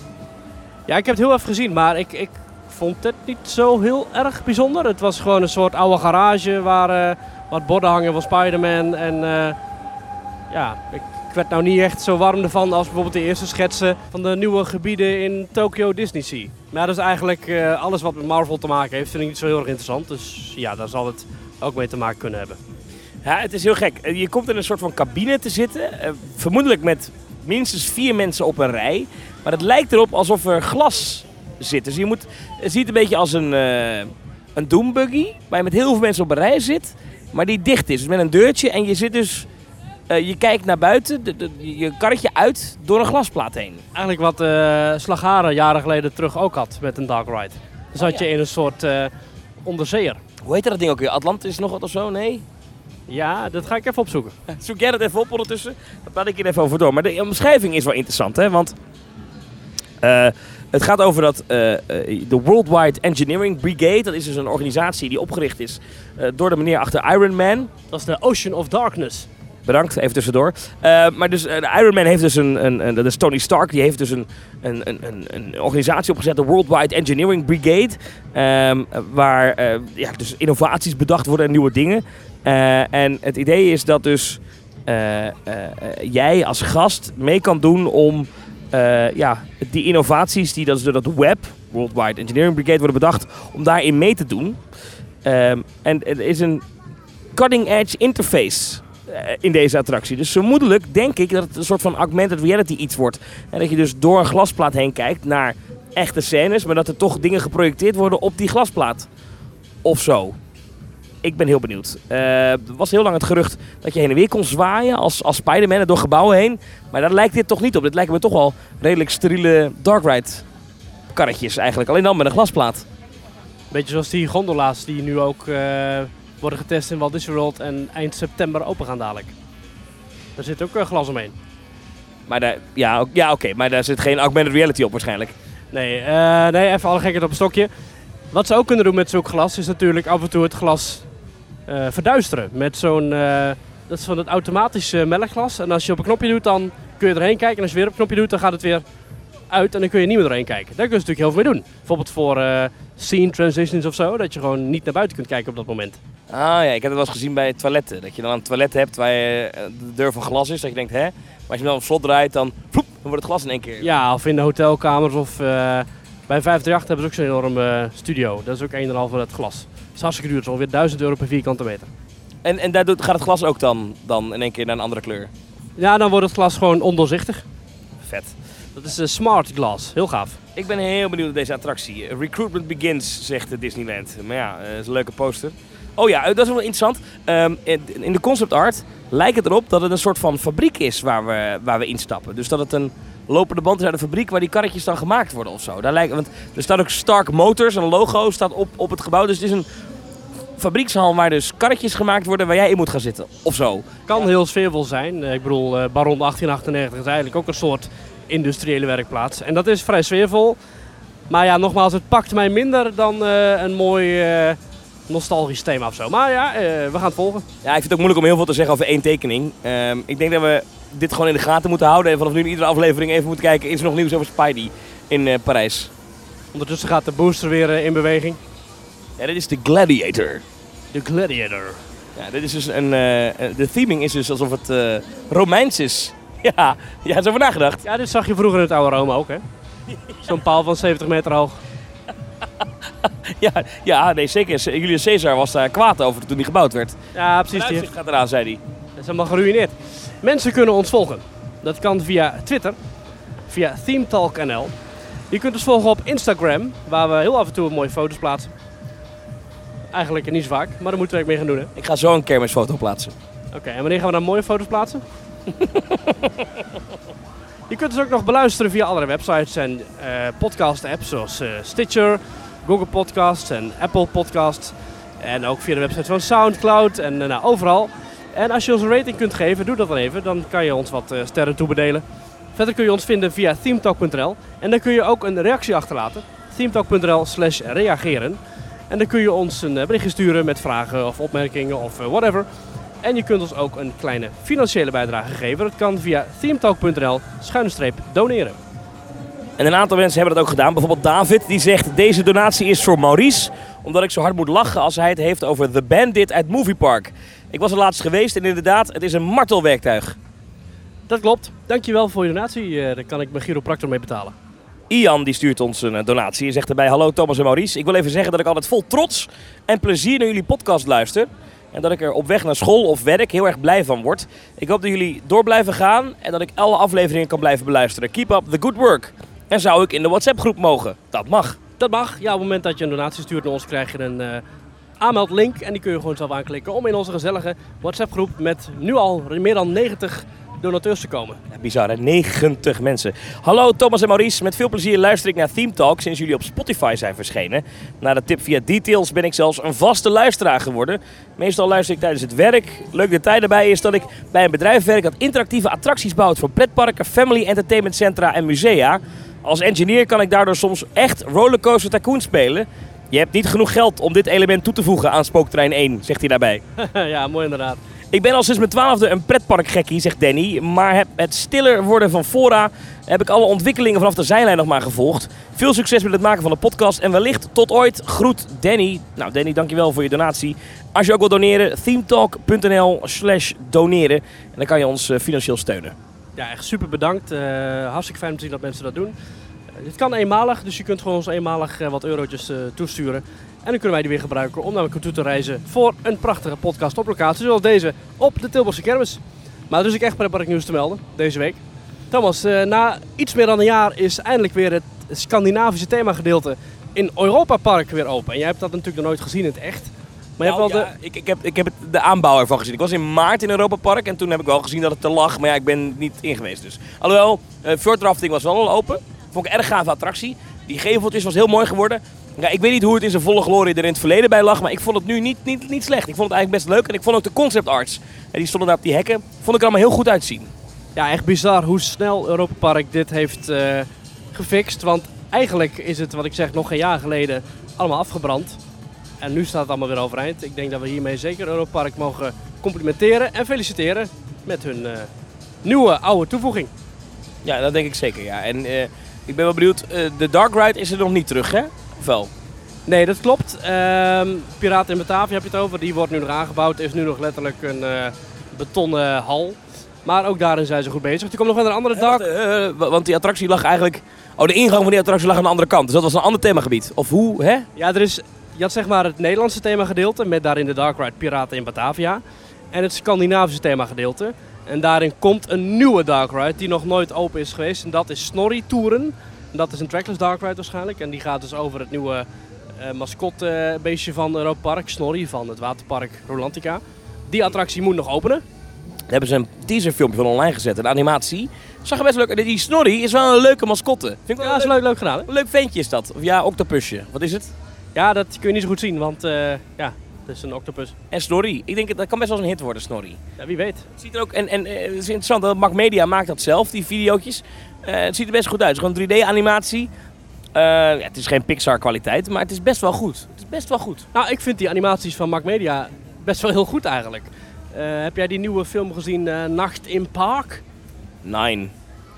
Ja, ik heb het heel even gezien, maar ik, ik vond het niet zo heel erg bijzonder. Het was gewoon een soort oude garage waar eh, wat borden hangen van Spider-Man. En eh, ja, ik, ik werd nou niet echt zo warm ervan als bijvoorbeeld de eerste schetsen van de nieuwe gebieden in Tokyo Disney Sea. Maar dat is eigenlijk alles wat met Marvel te maken heeft, vind ik niet zo heel erg interessant. Dus ja, daar zal het ook mee te maken kunnen hebben. Ja, het is heel gek. Eh, Je komt in een soort van cabine te zitten. eh, vermoedelijk met minstens vier mensen op een rij. Maar het lijkt erop alsof er glas zit. Dus je moet, het ziet een beetje als een, eh een doombuggy. Waar je met heel veel mensen op een rij zit. Maar die dicht is. Dus met een deurtje. En je zit dus... je kijkt naar buiten, de, de- je karretje uit door een glasplaat heen. Eigenlijk wat eh Slagharen jaren geleden terug ook had met een dark ride. Dan zat Oh, ja. je in een soort eh onderzeeër. Hoe heet dat ding ook weer? Atlantis nog wat of zo? Nee? Ja, dat ga ik even opzoeken. Zoek jij dat even op ondertussen? Dan praat ik hier even over door. Maar de omschrijving is wel interessant, hè? Want eh, het gaat over dat eh, eh, de Worldwide Engineering Brigade, dat is dus een organisatie die opgericht is eh, door de meneer achter Iron Man. Dat is de Ocean of Darkness. Bedankt, even tussendoor. Eh, maar dus, de Iron Man heeft dus een, een, een- dat is Tony Stark, die heeft dus een, een, een, een, een organisatie opgezet, de Worldwide Engineering Brigade. ehm, waar eh, ja, dus innovaties bedacht worden en nieuwe dingen. Eh, en het idee is dat dus eh, eh, jij als gast mee kan doen om ja, die innovaties die dat door dat web, Worldwide Engineering Brigade, worden bedacht, om daarin mee te doen. Ehm, en er is een cutting edge interface in deze attractie. Dus vermoedelijk denk ik dat het een soort van augmented reality iets wordt. En dat je dus door een glasplaat heen kijkt naar echte scènes, maar dat er toch dingen geprojecteerd worden op die glasplaat. Of zo. Ik ben heel benieuwd. Er was heel lang het gerucht dat je heen en weer kon zwaaien als, als Spider-Man er door gebouwen heen. Maar daar lijkt dit toch niet op. Dit lijken me toch wel redelijk steriele dark ride karretjes eigenlijk. Alleen dan met een glasplaat. Beetje zoals die gondola's die nu ook eh, worden getest in Walt Disney World en eind september open gaan dadelijk. Daar zit ook eh, glas omheen. Maar daar, ja, ja oké, maar daar zit geen augmented reality op waarschijnlijk. Nee, nee, even alle gekheid op een stokje. Wat ze ook kunnen doen met zulk glas is natuurlijk af en toe het glas eh, verduisteren. Met zo'n, eh, dat is van het automatische melkglas. En als je op een knopje doet, dan kun je erheen kijken. En als je weer op een knopje doet, dan gaat het weer uit en dan kun je niet meer doorheen kijken. Daar kun je natuurlijk heel veel mee doen. Bijvoorbeeld voor eh, scene transitions of zo, dat je gewoon niet naar buiten kunt kijken op dat moment. Ah ja, ik heb het wel eens gezien bij toiletten. Dat je dan een toilet hebt waar je, de deur van glas is. Dat je denkt, hè? Maar als je hem dan op slot draait, dan, vloep, dan wordt het glas in één keer. Ja, of in de hotelkamers of eh, bij 538 hebben ze ook zo'n enorme studio. Dat is ook een en al van het glas. Dat is hartstikke duur, het is ongeveer 1000 euro per vierkante meter. En, en daar doet, gaat het glas ook dan, dan in één keer naar een andere kleur. Ja, dan wordt het glas gewoon ondoorzichtig. Vet. Dat is eh, smart glass, heel gaaf. Ik ben heel benieuwd naar deze attractie. Recruitment begins, zegt Disneyland. Maar ja, eh, is een leuke poster. Oh ja, eh, dat is wel interessant. Ehm, in in de concept art lijkt het erop dat het een soort van fabriek is waar we, waar we instappen. Dus dat het een lopende band uit de fabriek waar die karretjes dan gemaakt worden of zo. Daar lijkt, want er staat ook Stark Motors, een logo staat op, op het gebouw. Dus het is een fabriekshal waar dus karretjes gemaakt worden waar jij in moet gaan zitten. Of zo. Kan heel sfeervol zijn. Eh, ik bedoel, eh, Baron 1898 is eigenlijk ook een soort industriële werkplaats. En dat is vrij sfeervol. Maar ja, nogmaals, het pakt mij minder dan eh, een mooi nostalgisch thema of zo. Maar ja, eh, we gaan het volgen. Ja, ik vind het ook moeilijk om heel veel te zeggen over één tekening. Ehm, ik denk dat we dit gewoon in de gaten moeten houden. En vanaf nu in iedere aflevering even moeten kijken. Is er nog nieuws over Spidey in eh, Parijs? Ondertussen gaat de booster weer eh, in beweging. Ja, dit is de Gladiator. De Gladiator. Ja, dit is dus een, de theming is dus alsof het Romeins is. Ja, ja, is over nagedacht. Ja, dit zag je vroeger in het oude Rome ook, hè? Zo'n paal van 70 meter hoog. Ja, ja, nee, zeker. Julius Caesar was daar kwaad over toen die gebouwd werd. Ja, precies. Die Vooruitzicht gaat eraan, zei hij. dat is helemaal geruineerd. Mensen kunnen ons volgen. Dat kan via Twitter, via ThemeTalkNL. Je kunt ons volgen op Instagram, waar we heel af en toe mooie foto's plaatsen. Eigenlijk niet zo vaak, maar daar moeten we mee gaan doen, hè? Ik ga zo een kermisfoto plaatsen. Oké, en wanneer gaan we dan mooie foto's plaatsen? je kunt ons ook nog beluisteren via andere websites en eh, podcast-apps zoals eh, Stitcher, Google Podcasts en Apple Podcasts. En ook via de website van Soundcloud en eh, nou, overal. En als je ons een rating kunt geven, doe dat dan even. Dan kan je ons wat eh, sterren toebedelen. Verder kun je ons vinden via themetalk.nl. En dan kun je ook een reactie achterlaten. themetalk.nl slash reageren. En dan kun je ons een eh, berichtje sturen met vragen of opmerkingen of whatever. En je kunt ons ook een kleine financiële bijdrage geven. Dat kan via themetalk.nl schuine streep doneren. En een aantal mensen hebben dat ook gedaan. Bijvoorbeeld David, die zegt... Deze donatie is voor Maurice. Omdat ik zo hard moet lachen als hij het heeft over The Bandit uit Movie Park. Ik was er laatst geweest en inderdaad, het is een martelwerktuig. Dat klopt. Dankjewel voor je donatie. Eh, daar kan ik mijn chiropractor mee betalen. Ian die stuurt ons een eh, donatie en zegt erbij... Hallo Thomas en Maurice. Ik wil even zeggen dat ik altijd vol trots en plezier naar jullie podcast luister. En dat ik er op weg naar school of werk heel erg blij van word. Ik hoop dat jullie door blijven gaan en dat ik alle afleveringen kan blijven beluisteren. Keep up the good work. En zou ik in de WhatsApp groep mogen? Dat mag. Dat mag. Ja, op het moment dat je een donatie stuurt naar ons, krijg je een eh, aanmeldlink. En die kun je gewoon zelf aanklikken om in onze gezellige WhatsApp groep met nu al meer dan 90 donateurs te komen. Ja, bizar hè, 90 mensen. Hallo Thomas en Maurice, met veel plezier luister ik naar Theme Talk sinds jullie op Spotify zijn verschenen. Na de tip via Details ben ik zelfs een vaste luisteraar geworden. Meestal luister ik tijdens het werk. Leuk detail daarbij is dat ik bij een bedrijf werk dat interactieve attracties bouwt voor pretparken, family entertainment centra en musea. Als engineer kan ik daardoor soms echt Rollercoaster Tycoon spelen. Je hebt niet genoeg geld om dit element toe te voegen aan Spooktrein 1, zegt hij daarbij. ja, mooi inderdaad. Ik ben al sinds mijn twaalfde een pretparkgekkie, zegt Danny. Maar het stiller worden van fora heb ik alle ontwikkelingen vanaf de zijlijn nog maar gevolgd. Veel succes met het maken van de podcast en wellicht tot ooit. Groet Danny. Nou Danny, dankjewel voor je donatie. Als je ook wil doneren, themetalk.nl slash doneren. En dan kan je ons eh, financieel steunen. Ja, echt super bedankt. Eh, hartstikke fijn om te zien dat mensen dat doen. Eh, dit kan eenmalig, dus je kunt gewoon ons eenmalig eh, wat eurotjes toesturen. En dan kunnen wij die weer gebruiken om naar elkaar toe te reizen voor een prachtige podcast op locatie zoals deze op de Tilburgse kermis. Maar er is echt pretpark nieuws te melden deze week. Thomas, na iets meer dan een jaar is eindelijk weer het Scandinavische themagedeelte in Europa Park weer open. En jij hebt dat natuurlijk nog nooit gezien in het echt. Maar je Nou, hebt wel ja, ik, ik, heb, ik heb het, de aanbouw ervan gezien. Ik was in maart in Europa Park en toen heb ik wel gezien dat het er lag. Maar ja, ik ben niet in geweest dus. Alhoewel, uh, Fjord Rafting was wel al open. Vond ik een erg gave attractie. Die geveltjes was heel mooi geworden. Ja, ik weet niet hoe het in zijn volle glorie er in het verleden bij lag, maar ik vond het nu niet, niet, niet slecht. Ik vond het eigenlijk best leuk en ik vond ook de concept arts, en die stonden daar op die hekken, vond ik er allemaal heel goed uitzien. Ja, echt bizar hoe snel Europa Park dit heeft eh, gefixt. Want eigenlijk is het, wat ik zeg, nog een jaar geleden allemaal afgebrand. En nu staat het allemaal weer overeind. Ik denk dat we hiermee zeker Europa Park mogen complimenteren en feliciteren met hun eh, nieuwe oude toevoeging. Ja, dat denk ik zeker, ja. En eh, ik ben wel benieuwd, eh, de Dark Ride is er nog niet terug, hè? Of wel? Nee, dat klopt. Ehm Piraten in Batavia heb je het over. Die wordt nu nog aangebouwd. Is nu nog letterlijk een betonnen hal. Maar ook daarin zijn ze goed bezig. Er komt nog wel een andere dark... eh, want die attractie lag eigenlijk... Oh, de ingang van die attractie lag aan de andere kant. Dus dat was een ander themagebied. Of hoe, hè? Ja, er is, je had zeg maar het Nederlandse themagedeelte met daarin de Dark Ride Piraten in Batavia. En het Scandinavische themagedeelte. En daarin komt een nieuwe Dark Ride die nog nooit open is geweest. En dat is Snorri Touren. En dat is een trackless Dark Ride waarschijnlijk. En die gaat dus over het nieuwe eh mascotbeestje van Europa Park, Snorri, van het waterpark Rolantica. Die attractie moet nog openen. Daar hebben ze een teaserfilmpje van online gezet, een animatie. Zag er best leuk uit. Die Snorri is wel een leuke mascotte. Vind ik wel Ja, is leuk, leuk, leuk gedaan hè? een leuk ventje is dat. Of ja, octopusje. Wat is het? Ja, dat kun je niet zo goed zien, want eh, ja, het is een octopus. En Snorri. Ik denk dat kan best wel eens een hit worden, Snorri. Ja, wie weet. Het ziet er ook, en, en eh, het is interessant, dat Mac Media maakt dat zelf, die videootjes. Eh, het ziet er best goed uit. Het is gewoon 3D-animatie. ja, het is geen Pixar-kwaliteit, maar het is best wel goed. Het is best wel goed. Nou, ik vind die animaties van Mac Media best wel heel goed eigenlijk. Heb jij die nieuwe film gezien, Nacht in Park? Nine.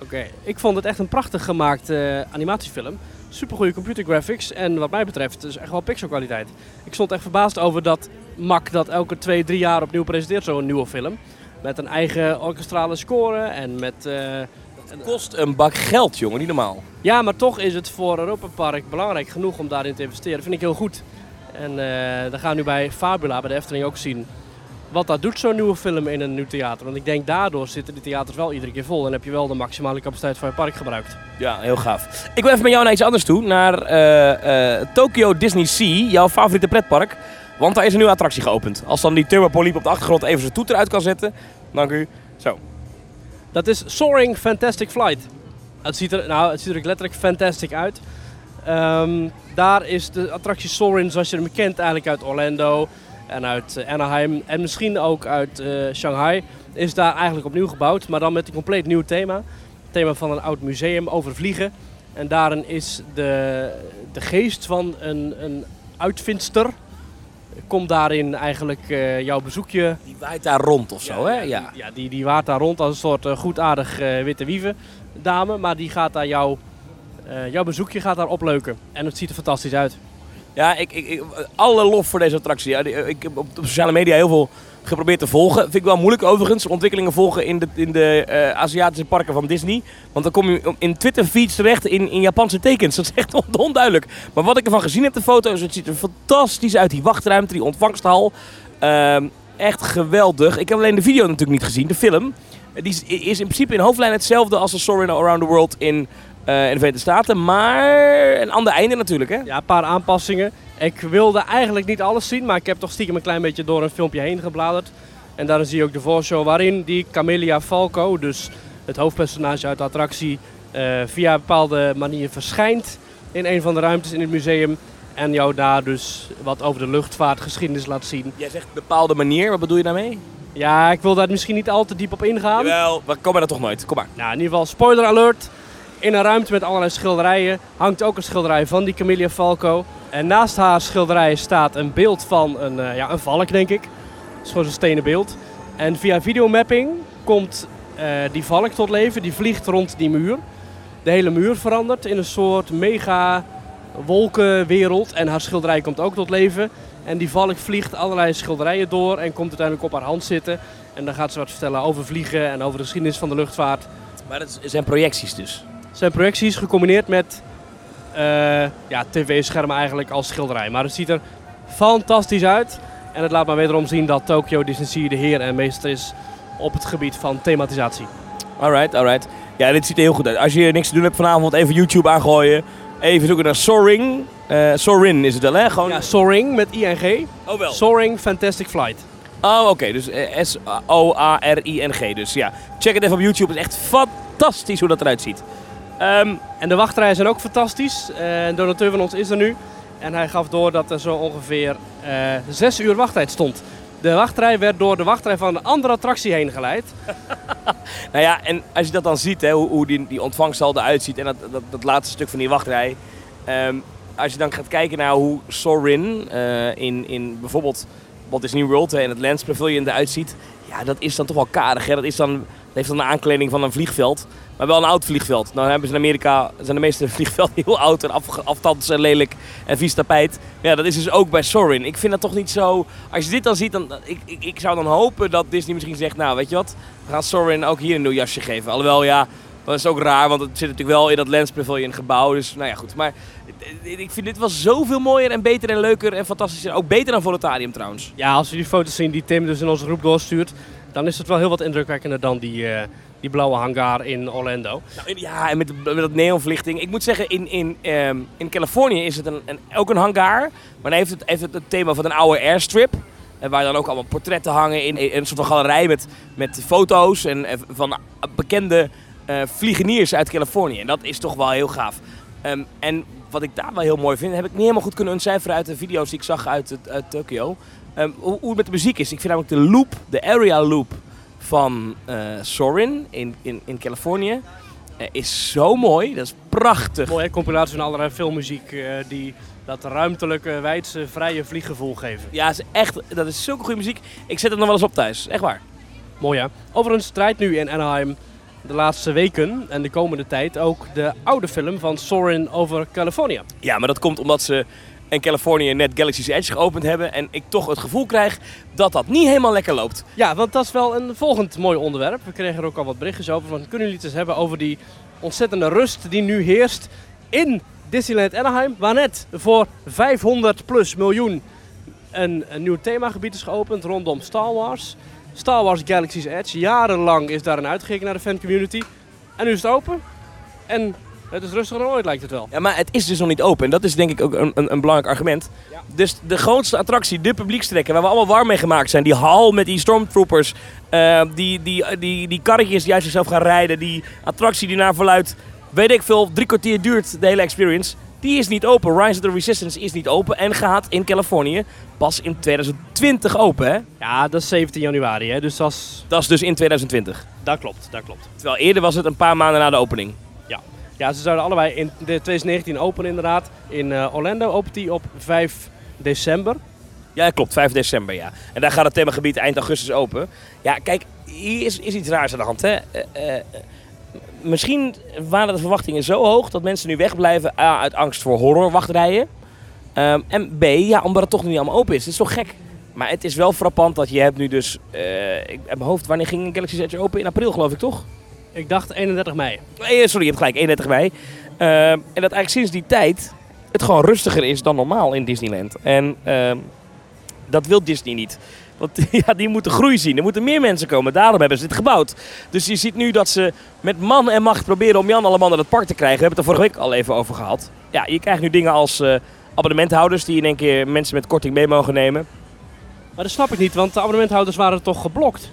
Oké, ik vond het echt een prachtig gemaakt animatiefilm. Super goede computer graphics en wat mij betreft is echt wel Pixar kwaliteit. Ik stond echt verbaasd over dat Mac dat elke twee, drie jaar opnieuw presenteert, zo'n nieuwe film. Met een eigen orkestrale score en met... Het kost een bak geld, jongen, niet normaal. ja, maar toch is het voor Europa Park belangrijk genoeg om daarin te investeren. vind ik heel goed. En eh dan gaan we nu bij Fabula, bij de Efteling ook zien wat dat doet, zo'n nieuwe film in een nieuw theater. Want ik denk daardoor zitten die theaters wel iedere keer vol en heb je wel de maximale capaciteit van je park gebruikt. Ja, heel gaaf. Ik wil even met jou naar iets anders toe. Naar eh, Tokyo Disney Sea, jouw favoriete pretpark. Want daar is een nieuwe attractie geopend. Als dan die Turbo Polyp op de achtergrond even zijn toeter uit kan zetten. Dank u. Zo. Dat is Soaring Fantastic Flight. Het ziet er, nou, het ziet er letterlijk fantastic uit. Ehm, daar is de attractie Soaring zoals je hem kent eigenlijk uit Orlando en uit eh, Anaheim en misschien ook uit eh, Shanghai. Is daar eigenlijk opnieuw gebouwd, maar dan met een compleet nieuw thema. Het thema van een oud museum over vliegen. En daarin is de, de geest van een, een uitvindster. Komt daarin eigenlijk eh, jouw bezoekje Die waait daar rond of zo, hè? Ja. ja, die, die waart daar rond als een soort eh, goedaardig witte wieven dame. Maar die gaat daar jouw, jouw bezoekje gaat daar opleuken. En het ziet er fantastisch uit. Ja, ik, ik, alle lof voor deze attractie. Die- ik heb op sociale media heel veel geprobeerd te volgen. Vind ik wel moeilijk overigens, ontwikkelingen volgen in de, in de eh, Aziatische parken van Disney. Want dan kom je in Twitter feeds terecht in, in Japanse tekens. Dat is echt on- onduidelijk. Maar wat ik ervan gezien heb, de foto's, het ziet er fantastisch uit. Die wachtruimte, die ontvangsthal. Ehm, echt geweldig. Ik heb alleen de video natuurlijk niet gezien, de film. Eh, Die is, in principe in hoofdlijn hetzelfde als de Soarin' Around the World in, eh, in de Verenigde Staten. Maar een ander einde natuurlijk, hè? Ja, een paar aanpassingen. Ik wilde eigenlijk niet alles zien, maar ik heb toch stiekem een klein beetje door een filmpje heen gebladerd. En daarin zie je ook de voorshow waarin die Camelia Falco, dus het hoofdpersonage uit de attractie, eh, via een bepaalde manier verschijnt in een van de ruimtes in het museum. En jou daar dus wat over de luchtvaartgeschiedenis laat zien. Jij zegt bepaalde manier, wat bedoel je daarmee? Ja, ik wil daar misschien niet al te diep op ingaan. Jawel, we komen daar toch nooit. Kom maar. Nou, in ieder geval, spoiler alert. In een ruimte met allerlei schilderijen hangt ook een schilderij van die Camelia Falco. En naast haar schilderij staat een beeld van een, eh, ja, een valk, denk ik. Het is gewoon zo'n stenen beeld. En via videomapping komt eh, die valk tot leven. Die vliegt rond die muur. De hele muur verandert in een soort mega wolkenwereld. En haar schilderij komt ook tot leven. En die valk vliegt allerlei schilderijen door en komt uiteindelijk op haar hand zitten. En dan gaat ze wat vertellen over vliegen en over de geschiedenis van de luchtvaart. Maar dat zijn projecties dus. Zijn projecties gecombineerd met eh, ja, tv-schermen eigenlijk als schilderij. Maar het ziet er fantastisch uit. En het laat maar wederom zien dat Tokyo Disney Sea de heer en meester is op het gebied van thematisatie. Alright, alright. Ja, dit ziet er heel goed uit. Als je niks te doen hebt vanavond, even YouTube aangooien. Even zoeken naar Soaring. Soarin is het wel, hè? Gewoon... Ja, Soaring met ING. Oh, wel. Soaring Fantastic Flight. Oh, oké. Dus eh, S-O-A-R-I-N-G. Dus ja, check het even op YouTube. Het is echt fantastisch hoe dat eruit ziet. Ehm, En de wachtrijen zijn ook fantastisch. Eh, een donateur van ons is er nu. En hij gaf door dat er zo ongeveer eh zes uur wachttijd stond. De wachtrij werd door de wachtrij van een andere attractie heen geleid. Nou ja, en als je dat dan ziet, hè, hoe, hoe die, die ontvangst eruit ziet en dat, dat, dat laatste stuk van die wachtrij. ehm, als je dan gaat kijken naar hoe Sorin eh, in, in bijvoorbeeld Walt Disney World in het Lens Pavilion eruit ziet. Ja, dat is dan toch wel karig. Hè? Dat, is dan, heeft dan een aankleding van een vliegveld. Maar wel een oud vliegveld. Nou hebben ze in Amerika, zijn de meeste vliegvelden heel oud en af, aftands en lelijk en vies tapijt. Ja, dat is dus ook bij Sorin. Ik vind dat toch niet zo... Als je dit dan ziet, dan, ik, ik, ik zou dan hopen dat Disney misschien zegt... Nou, weet je wat? We gaan Sorin ook hier een nieuw jasje geven. Alhoewel, ja, dat is ook raar, want het zit natuurlijk wel in dat Lens Pavilion gebouw. Dus, nou ja, goed. Maar eh, ik vind dit wel zoveel mooier en beter en leuker en fantastischer. Ook beter dan Volutarium trouwens. Ja, als we die foto's zien die Tim dus in onze groep doorstuurt, dan is het wel heel wat indrukwekkender dan die, eh, die blauwe hangar in Orlando. Nou, ja, en met, met dat neonverlichting. Ik moet zeggen, in, in, ehm, in Californië is het een, een, ook een hangar. Maar dan heeft het, heeft het het thema van een oude airstrip. En waar dan ook allemaal portretten hangen in, in een soort van galerij met, met foto's en van bekende eh, vliegeniers uit Californië. En dat is toch wel heel gaaf. Ehm, en wat ik daar wel heel mooi vind, heb ik niet helemaal goed kunnen ontcijferen uit de video's die ik zag uit, het- uit Tokio. Ehm, hoe, hoe het met de muziek is. Ik vind namelijk de loop, de area loop van eh, Sorin in, in, in Californië eh, is zo mooi. Dat is prachtig. Mooie compilatie van allerlei filmmuziek eh, die dat ruimtelijke, wijdse, vrije vlieggevoel geven. Ja, is echt, dat is zulke goede muziek. Ik zet het nog wel eens op thuis. Echt waar. Mooi hè. Overigens draait nu in Anaheim de laatste weken en de komende tijd ook de oude film van Sorin over California. Ja, maar dat komt omdat ze in Californië net Galaxy's Edge geopend hebben. En ik toch het gevoel krijg dat dat niet helemaal lekker loopt. Ja, want dat is wel een volgend mooi onderwerp. We kregen er ook al wat berichtjes over. Van, kunnen jullie het eens hebben over die ontzettende rust die nu heerst in Disneyland Anaheim. Waar net voor 500 plus miljoen een, een nieuw themagebied is geopend rondom Star Wars. Star Wars Galaxy's Edge. Jarenlang is daar een uitgekeken naar de fancommunity. En nu is het open. En het is rustiger dan ooit lijkt het wel. Ja, maar het is dus nog niet open. En dat is denk ik ook een, een, een belangrijk argument. Ja. Dus de grootste attractie, de publiekstrekker, waar we allemaal warm mee gemaakt zijn. Die hal met die stormtroopers. eh, die, die, die, die karretjes die uit zichzelf gaan rijden. Die attractie die naar verluidt, weet ik veel, drie kwartier duurt de hele experience. Die is niet open. Rise of the Resistance is niet open. En gaat in Californië pas in 2020 open. Hè? Ja, dat is 17 januari. Hè? Dus dat, is- Dat is dus in 2020. dat klopt, dat klopt. Terwijl eerder was het een paar maanden na de opening. Ja, ze zouden allebei in de 2019 openen inderdaad. In eh, Orlando opent die op 5 december. Ja, klopt. 5 december, ja. En daar gaat het themagebied eind augustus open. Ja, kijk, hier is, is iets raars aan de hand, hè. Eh, eh, misschien waren de verwachtingen zo hoog dat mensen nu wegblijven A, uit angst voor horrorwachtrijen. Ehm, en B, ja, omdat het toch niet allemaal open is. Het is toch gek. Maar het is wel frappant dat je hebt nu dus... eh ik heb mijn hoofd, wanneer ging Galaxy's Edge open? In april, geloof ik, toch? Ik dacht 31 mei. Eh, sorry, je hebt gelijk, 31 mei. Ehm, en dat eigenlijk sinds die tijd het gewoon rustiger is dan normaal in Disneyland. En ehm, dat wil Disney niet. Want ja, die moeten groei zien. Er moeten meer mensen komen. Daarom hebben ze dit gebouwd. Dus je ziet nu dat ze met man en macht proberen om Jan allemaal naar het park te krijgen. We hebben het er vorige week al even over gehad. Ja, je krijgt nu dingen als eh, abonnementhouders die in één keer mensen met korting mee mogen nemen. Maar dat snap ik niet, want de abonnementhouders waren toch geblokt?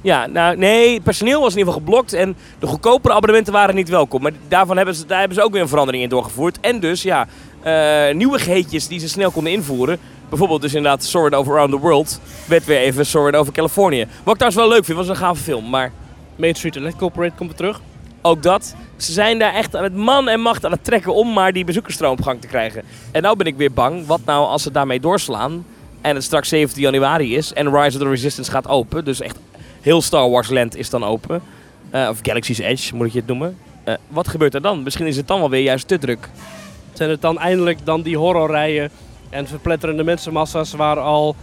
Ja, nou nee, het personeel was in ieder geval geblokt en de goedkopere abonnementen waren niet welkom. Maar daarvan hebben ze, daar hebben ze ook weer een verandering in doorgevoerd. En dus ja, eh nieuwigheidjes die ze snel konden invoeren. Bijvoorbeeld dus inderdaad Soarin' Over Around the World werd weer even Soarin' Over California. Wat ik trouwens wel leuk vind, was een gave film. Maar Main Street Electric Corporate komt er terug. ook dat, ze zijn daar echt met man en macht aan het trekken om maar die bezoekersstroom op gang te krijgen. En nou ben ik weer bang, wat nou als ze daarmee doorslaan en het straks 17 januari is en Rise of the Resistance gaat open. Dus echt heel Star Wars Land is dan open. Eh, of Galaxy's Edge moet je het noemen. Eh, wat gebeurt er dan? Misschien is het dan wel weer juist te druk. Zijn het dan eindelijk dan die horrorrijen en verpletterende mensenmassa's waar al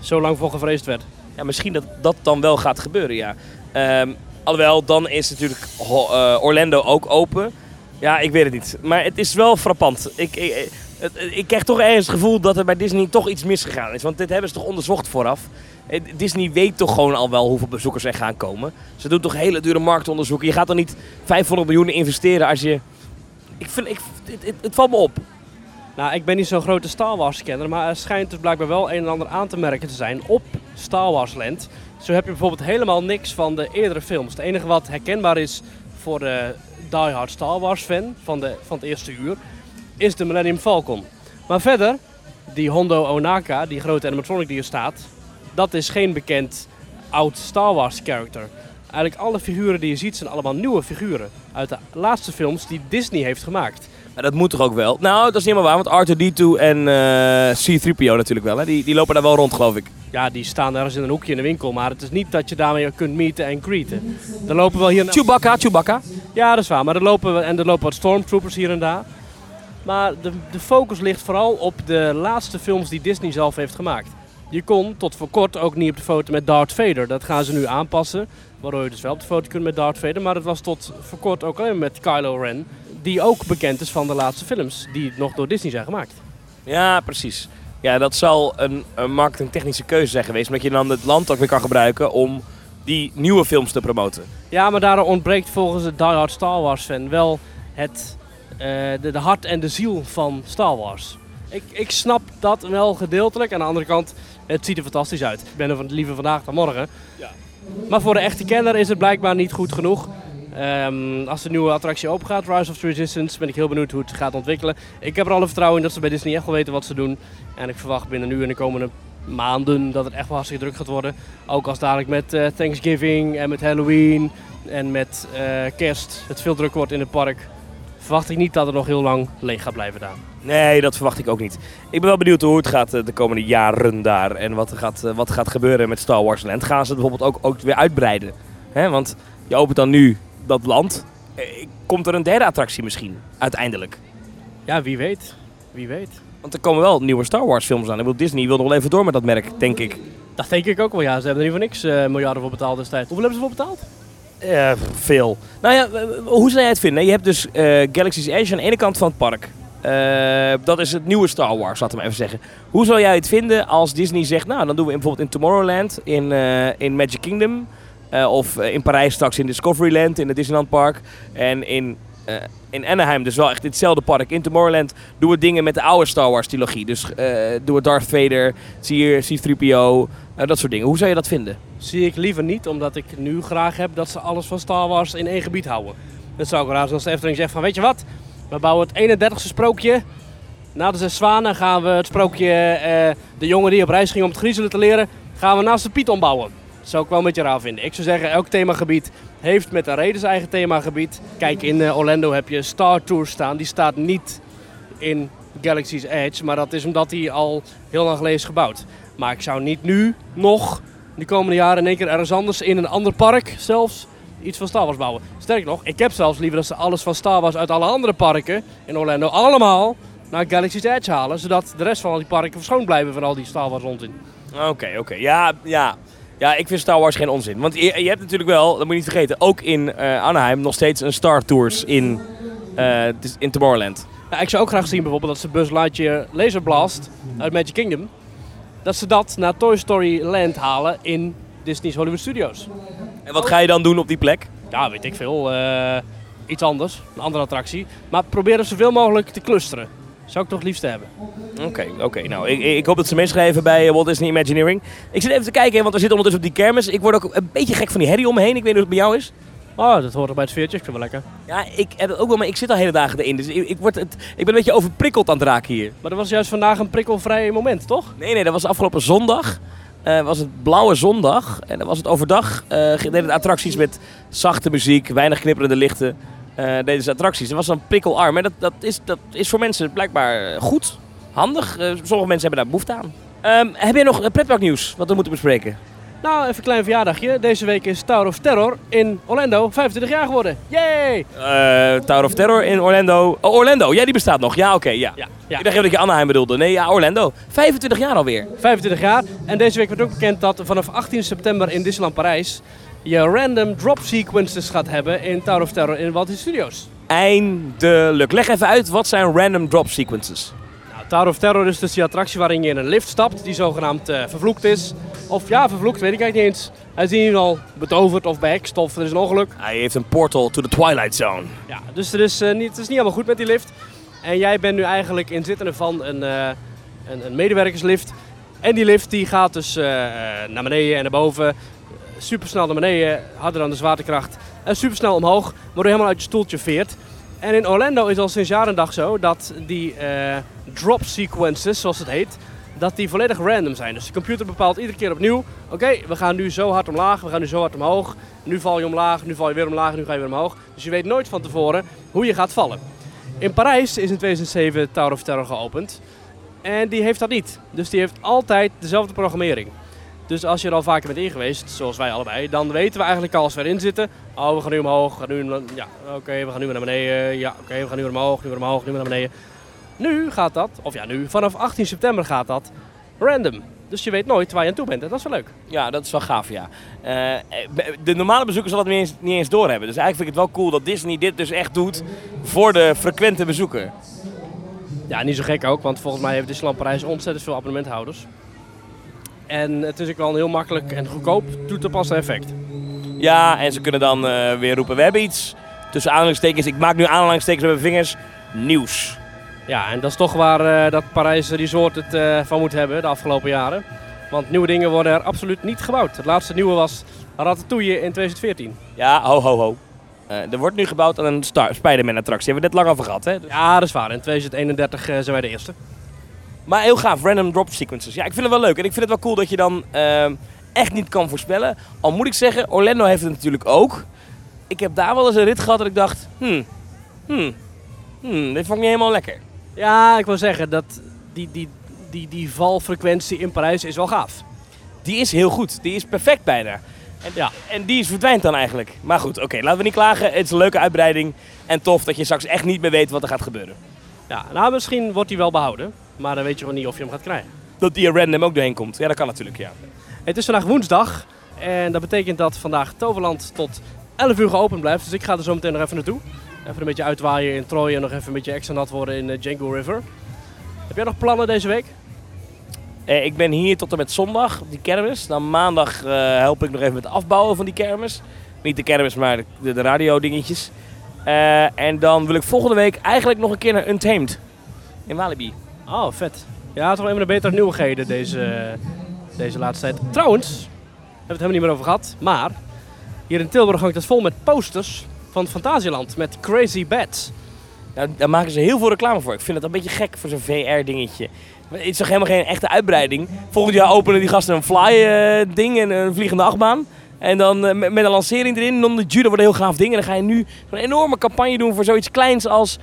zo lang voor gevreesd werd? Ja, misschien dat dat dan wel gaat gebeuren, ja. Ehm, alhoewel, dan is natuurlijk eh, Orlando ook open. Ja, ik weet het niet. Maar het is wel frappant. Ik, ik, het- ik krijg toch ergens het gevoel dat er bij Disney toch iets misgegaan is. Want dit hebben ze toch onderzocht vooraf. Eh, Disney weet toch gewoon al wel hoeveel bezoekers er gaan komen. Ze doen toch hele dure marktonderzoeken. Je gaat dan niet 500 miljoen investeren als je... Ik vind, ik, het, het valt me op. Nou, ik ben niet zo'n grote Star Wars kenner, maar er schijnt dus blijkbaar wel een en ander aan te merken te zijn op Star Wars Land. Zo heb je bijvoorbeeld helemaal niks van de eerdere films. Het enige wat herkenbaar is voor de diehard Star Wars fan van, de, van het eerste uur, is de Millennium Falcon. Maar verder, die Hondo Onaka, die grote animatronic die er staat, dat is geen bekend oud Star Wars character. Eigenlijk alle figuren die je ziet zijn allemaal nieuwe figuren uit de laatste films die Disney heeft gemaakt. Maar dat moet toch ook wel? Nou, dat is niet helemaal waar, want R2-D2 en eh, C-3PO natuurlijk wel. Hè? Die, die lopen daar wel rond, geloof ik. Ja, die staan ergens in een hoekje in de winkel, maar het is niet dat je daarmee kunt meeten en greeten. Er lopen wel hier Chewbacca, Chewbacca. Ja, dat is waar. Maar er lopen, en er lopen wat stormtroopers hier en daar. Maar de, de focus ligt vooral op de laatste films die Disney zelf heeft gemaakt. Je kon tot voor kort ook niet op de foto met Darth Vader. Dat gaan ze nu aanpassen. Waardoor je dus wel op de foto kunt met Darth Vader. Maar het was tot voor kort ook alleen met Kylo Ren. Die ook bekend is van de laatste films. Die nog door Disney zijn gemaakt. Ja, precies. Ja, dat zal een, een marketingtechnische keuze zijn geweest. Omdat je dan het land ook weer kan gebruiken om die nieuwe films te promoten. Ja, maar daardoor ontbreekt volgens de diehard Star Wars fan wel het, eh, de, de hart en de ziel van Star Wars. Ik, ik snap dat wel gedeeltelijk. Aan de andere kant, het ziet er fantastisch uit. Ik ben er van, liever vandaag dan morgen. Maar voor de echte kenner is het blijkbaar niet goed genoeg. Ehm, als de nieuwe attractie open gaat, Rise of the Resistance, ben ik heel benieuwd hoe het gaat ontwikkelen. Ik heb er alle vertrouwen in dat ze bij Disney echt wel weten wat ze doen. En ik verwacht binnen nu en de komende maanden dat het echt wel hartstikke druk gaat worden. Ook als dadelijk met eh, Thanksgiving en met Halloween en met eh, kerst het veel druk wordt in het park. Verwacht ik niet dat het nog heel lang leeg gaat blijven daar. Nee, dat verwacht ik ook niet. Ik ben wel benieuwd hoe het gaat eh, de komende jaren daar. En wat er gaat, eh, wat gaat gebeuren met Star Wars Land. Gaan ze het bijvoorbeeld ook, ook weer uitbreiden? Want je opent dan nu dat land. Eh, Komt er een derde attractie misschien, uiteindelijk? Ja, wie weet. Wie weet. Want er komen wel nieuwe Star Wars films aan. Ik bedoel, Disney wil nog wel even door met dat merk, denk ik. Dat denk ik ook wel, ja. Ze hebben er niet voor niks miljarden voor betaald destijds. Hoeveel hebben ze voor betaald? Eh, veel. Nou ja, hoe zou jij het vinden? Je hebt dus Galaxy's Edge aan de ene kant van het park. Eh, dat is het nieuwe Star Wars, laten we maar even zeggen. Hoe zou jij het vinden als Disney zegt, nou dan doen we bijvoorbeeld in Tomorrowland, in, eh, in Magic Kingdom, eh, of in Parijs straks in Discoveryland, in het Disneyland Park, en in, in Anaheim, dus wel echt in hetzelfde park. In Tomorrowland doen we dingen met de oude Star Wars trilogie. Dus doen we Darth Vader, zie C-3PO, eh, dat soort dingen. Hoe zou je dat vinden? Zie ik liever niet, omdat ik nu graag heb dat ze alles van Star Wars in één gebied houden. Dat zou ik raar zijn als de Efteling zegt van, weet je wat? We bouwen het 31ste sprookje. Na de zes zwanen gaan we het sprookje eh, de jongen die op reis ging om het griezelen te leren, gaan we naast de Python bouwen. Dat zou ik wel een beetje raar vinden. Ik zou zeggen, elk themagebied heeft met een reden zijn eigen themagebied. Kijk, in eh, Orlando heb je Star Tour staan. Die staat niet in Galaxy's Edge, maar dat is omdat die al heel lang geleden is gebouwd. Maar ik zou niet nu nog de komende jaren in één keer ergens anders in een ander park zelfs iets van Star Wars bouwen. Sterker nog, ik heb zelfs liever dat ze alles van Star Wars uit alle andere parken in Orlando allemaal naar Galaxy's Edge halen, zodat de rest van al die parken verschoond blijven van al die Star Wars onzin. Oké, oké. Ja, ja. Ja, ik vind Star Wars geen onzin. Want je, je hebt natuurlijk wel, dat moet je niet vergeten, ook in eh, Anaheim nog steeds een Star Tours in, eh, in Tomorrowland. Ja, ik zou ook graag zien bijvoorbeeld dat ze Buzz Lightyear Laser Blast uit Magic Kingdom, dat ze dat naar Toy Story Land halen in Disney's Hollywood Studios. En wat ga je dan doen op die plek? Ja, weet ik veel. eh, iets anders, een andere attractie. Maar probeer er zoveel mogelijk te clusteren. Zou ik toch het liefst hebben. Oké, oké. Nou, ik, ik hoop dat ze meeschrijven bij eh, Walt Disney Imagineering. Ik zit even te kijken, want we zitten ondertussen op die kermis. Ik word ook een beetje gek van die herrie om me heen. Ik weet niet hoe het bij jou is. Oh, dat hoort er bij het sfeertje. Ik vind het wel lekker. Ja, ik heb het ook wel, maar ik zit al hele dagen erin. Dus ik, ik, word het, ik ben een beetje overprikkeld aan het raken hier. Maar dat was juist vandaag een prikkelvrij moment, toch? Nee, nee, dat was afgelopen zondag. Eh, was het Blauwe Zondag. En dan was het overdag. eh deden de attracties met zachte muziek, weinig knipperende lichten. eh deden ze attracties. Dat was dan prikkelarm. En dat, dat, is, dat is voor mensen blijkbaar goed, handig. Sommige mensen hebben daar behoefte aan. Ehm, heb jij nog pretparknieuws wat we moeten bespreken? Nou, even een klein verjaardagje. Deze week is Tower of Terror in Orlando 25 jaar geworden. Yay! Eh Tower of Terror in Orlando. Oh, Orlando. Ja, die bestaat nog. Ja, oké. ja. Ja, Ik dacht even dat je Anaheim bedoelde. Nee, ja, Orlando. 25 jaar alweer. 25 jaar. En deze week werd ook bekend dat vanaf 18 september in Disneyland Parijs je random drop sequences gaat hebben in Tower of Terror in Walt Disney Studios. Eindelijk. Leg even uit, wat zijn random drop sequences? Tower of Terror is dus die attractie waarin je in een lift stapt die zogenaamd eh, vervloekt is. Of ja, vervloekt weet ik eigenlijk niet eens. Hij is in ieder geval betoverd of behext of er is een ongeluk. Hij heeft een portal to the Twilight Zone. Ja, dus er is, eh, niet, het is niet helemaal goed met die lift. En jij bent nu eigenlijk inzittende van een, eh, een, een medewerkerslift. En die lift die gaat dus naar beneden en naar boven. Super snel naar beneden, harder dan de zwaartekracht. En super snel omhoog, waardoor je helemaal uit je stoeltje veert. En in Orlando is al sinds jaren dag zo dat die eh, drop sequences, zoals het heet, dat die volledig random zijn. Dus de computer bepaalt iedere keer opnieuw, oké, we gaan nu zo hard omlaag, we gaan nu zo hard omhoog. Nu val je omlaag, nu val je weer omlaag, nu ga je weer omhoog. Dus je weet nooit van tevoren hoe je gaat vallen. In Parijs is in 2007 Tower of Terror geopend. En die heeft dat niet. Dus die heeft altijd dezelfde programmering. Dus als je er al vaker bent ingeweest, zoals wij allebei, dan weten we eigenlijk al als we erin zitten. Oh, we gaan nu omhoog, we gaan nu, ja, oké, we gaan nu weer naar beneden. Ja, oké, we gaan nu weer omhoog, nu weer omhoog, nu weer naar beneden. Nu gaat dat, of ja, nu, vanaf 18 september gaat dat random. Dus je weet nooit waar je aan toe bent en dat is wel leuk. Ja, dat is wel gaaf, ja. Eh, de normale bezoeker zal het niet eens, niet eens doorhebben. Dus eigenlijk vind ik het wel cool dat Disney dit dus echt doet voor de frequente bezoeker. Ja, niet zo gek ook, want volgens mij heeft Disneyland Parijs ontzettend veel abonnementhouders. En het is ook wel een heel makkelijk en goedkoop toe te passen effect. Ja, en ze kunnen dan eh, weer roepen, we hebben iets. Tussen aanhalingstekens, ik maak nu aanhalingstekens met mijn vingers. Nieuws. Ja, en dat is toch waar eh, dat Parijs Resort het eh, van moet hebben de afgelopen jaren. Want nieuwe dingen worden er absoluut niet gebouwd. Het laatste nieuwe was Ratatouille in 2014. Ja, ho, ho, ho. Er wordt nu gebouwd aan een Star- Spider-Man-attractie. Hebben we net lang over gehad, hè? Dus- Ja, dat is waar. In 2031 eh, zijn wij de eerste. Maar heel gaaf, random drop sequences. Ja, ik vind het wel leuk. En ik vind het wel cool dat je dan ehm, echt niet kan voorspellen. Al moet ik zeggen, Orlando heeft het natuurlijk ook. Ik heb daar wel eens een rit gehad dat ik dacht, hmm, hmm, hmm, dit vond ik niet helemaal lekker. Ja, ik wil zeggen dat die, die, die, die valfrequentie in Parijs is wel gaaf. Die is heel goed. Die is perfect bijna. En, Ja. en die is verdwijnt dan eigenlijk. Maar goed, oké, laten we niet klagen. Het is een leuke uitbreiding. En tof dat je straks echt niet meer weet wat er gaat gebeuren. Ja, nou misschien wordt die wel behouden. Maar dan weet je gewoon niet of je hem gaat krijgen. Dat die er random ook doorheen komt. Ja, dat kan natuurlijk, ja. Het is vandaag woensdag. En dat betekent dat vandaag Toverland tot 11 uur geopend blijft. Dus ik ga er zo meteen nog even naartoe. Even een beetje uitwaaien in Troje en nog even een beetje extra nat worden in eh, Django River. Heb jij nog plannen deze week? Eh, ik ben hier tot en met zondag, die kermis. Dan maandag eh, help ik nog even met het afbouwen van die kermis. Niet de kermis, maar de, de, de radio-dingetjes. Eh, en dan wil ik volgende week eigenlijk nog een keer naar Untamed. In Walibi. Oh, vet. Ja, toch wel een van de betere nieuwigheden deze, deze laatste tijd. Trouwens, hebben we het helemaal niet meer over gehad. Maar hier in Tilburg hangt het vol met posters van het Fantasieland met Crazy Bats. Nou, daar maken ze heel veel reclame voor. Ik vind het een beetje gek voor zo'n VR-dingetje. Het is toch helemaal geen echte uitbreiding. Volgend jaar openen die gasten een fly-ding en een vliegende achtbaan. En dan eh, met, een lancering erin, dan de judo wordt een heel gaaf ding. En dan ga je nu een enorme campagne doen voor zoiets kleins als,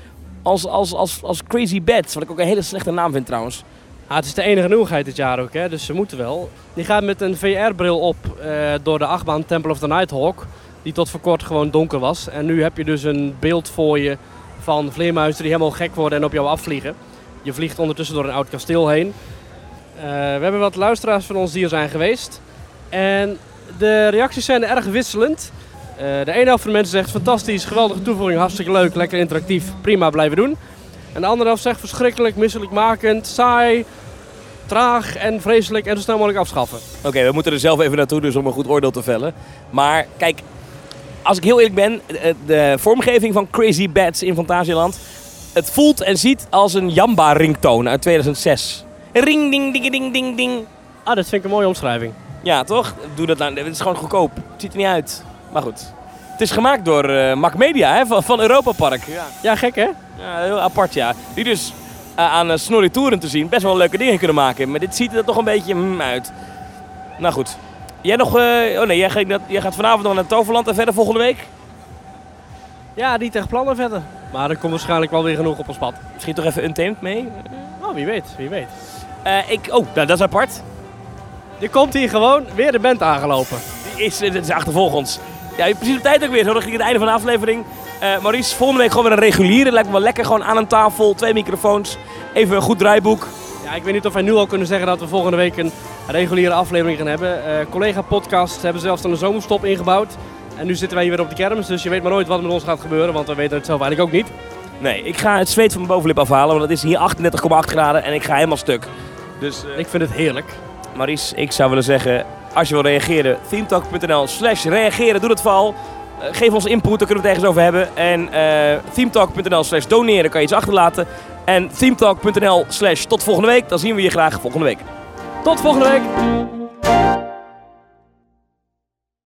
als, als, als, als Crazy Bats. Wat ik ook een hele slechte naam vind trouwens. Ah, het is de enige nieuwigheid dit jaar ook, hè? dus ze moeten wel. Die gaat met een VR-bril op eh, door de achtbaan Temple of the Nighthawk, die tot voor kort gewoon donker was. En nu heb je dus een beeld voor je van vleermuizen die helemaal gek worden en op jou afvliegen. Je vliegt ondertussen door een oud kasteel heen. Eh, we hebben wat luisteraars van ons die er zijn geweest. En de reacties zijn erg wisselend. Eh, de ene helft van de mensen zegt fantastisch, geweldige toevoeging, hartstikke leuk, lekker interactief, prima, blijven doen. En de andere helft zegt verschrikkelijk, misselijkmakend, saai, traag en vreselijk en zo snel mogelijk afschaffen. Oké, we moeten er zelf even naartoe dus om een goed oordeel te vellen. Maar kijk, als ik heel eerlijk ben, eh, de vormgeving van Crazy Bats in Fantasieland... Het voelt en ziet als een Jamba-ringtoon uit 2006. Ring, ding, ding, ding, ding, ding. Ah, dat vind ik een mooie omschrijving. Ja, toch? Doe dat nou. Het is gewoon goedkoop. Het ziet er niet uit. Maar goed. Het is gemaakt door eh Mac Media hè, van, van Europa Park. Ja. Ja, gek hè? ja, heel apart ja. Die dus eh, aan uh, Snorri Toeren te zien best wel leuke dingen kunnen maken. Maar dit ziet er toch een beetje hmm, uit. Nou goed. Jij nog... eh, oh nee, jij, gaat- jij gaat vanavond nog naar Toverland en verder volgende week? Ja, niet echt plannen verder. Maar er komt waarschijnlijk wel weer genoeg op ons pad. Misschien toch even Untamed mee? Oh, wie weet, wie weet. Eh, ik, oh, nou, dat is apart. Je komt hier gewoon weer de band aangelopen. Die is, dit is achtervolg ons. Ja, precies op tijd ook weer. Zo richting het einde van de aflevering. Eh Maurice, volgende week gewoon weer een reguliere. Lijkt me wel lekker. Gewoon aan een tafel, twee microfoons. Even een goed draaiboek. Ja, ik weet niet of wij nu al kunnen zeggen dat we volgende week een reguliere aflevering gaan hebben. Eh collega-podcast hebben zelfs dan een zomerstop ingebouwd. En nu zitten wij hier weer op de kermis, dus je weet maar nooit wat met ons gaat gebeuren, want we weten het zelf eigenlijk ook niet. Nee, ik ga het zweet van mijn bovenlip afhalen. Want het is hier 38,8 graden en ik ga helemaal stuk. Dus eh, Ik vind het heerlijk. Maurice, ik zou willen zeggen, als je wil reageren, themetalk.nl slash reageren, doe dat vooral. Eh, geef ons input, daar kunnen we het ergens over hebben. En eh themetalk.nl slash doneren kan je iets achterlaten. En themetalk.nl slash tot volgende week, dan zien we je graag volgende week. Tot volgende week!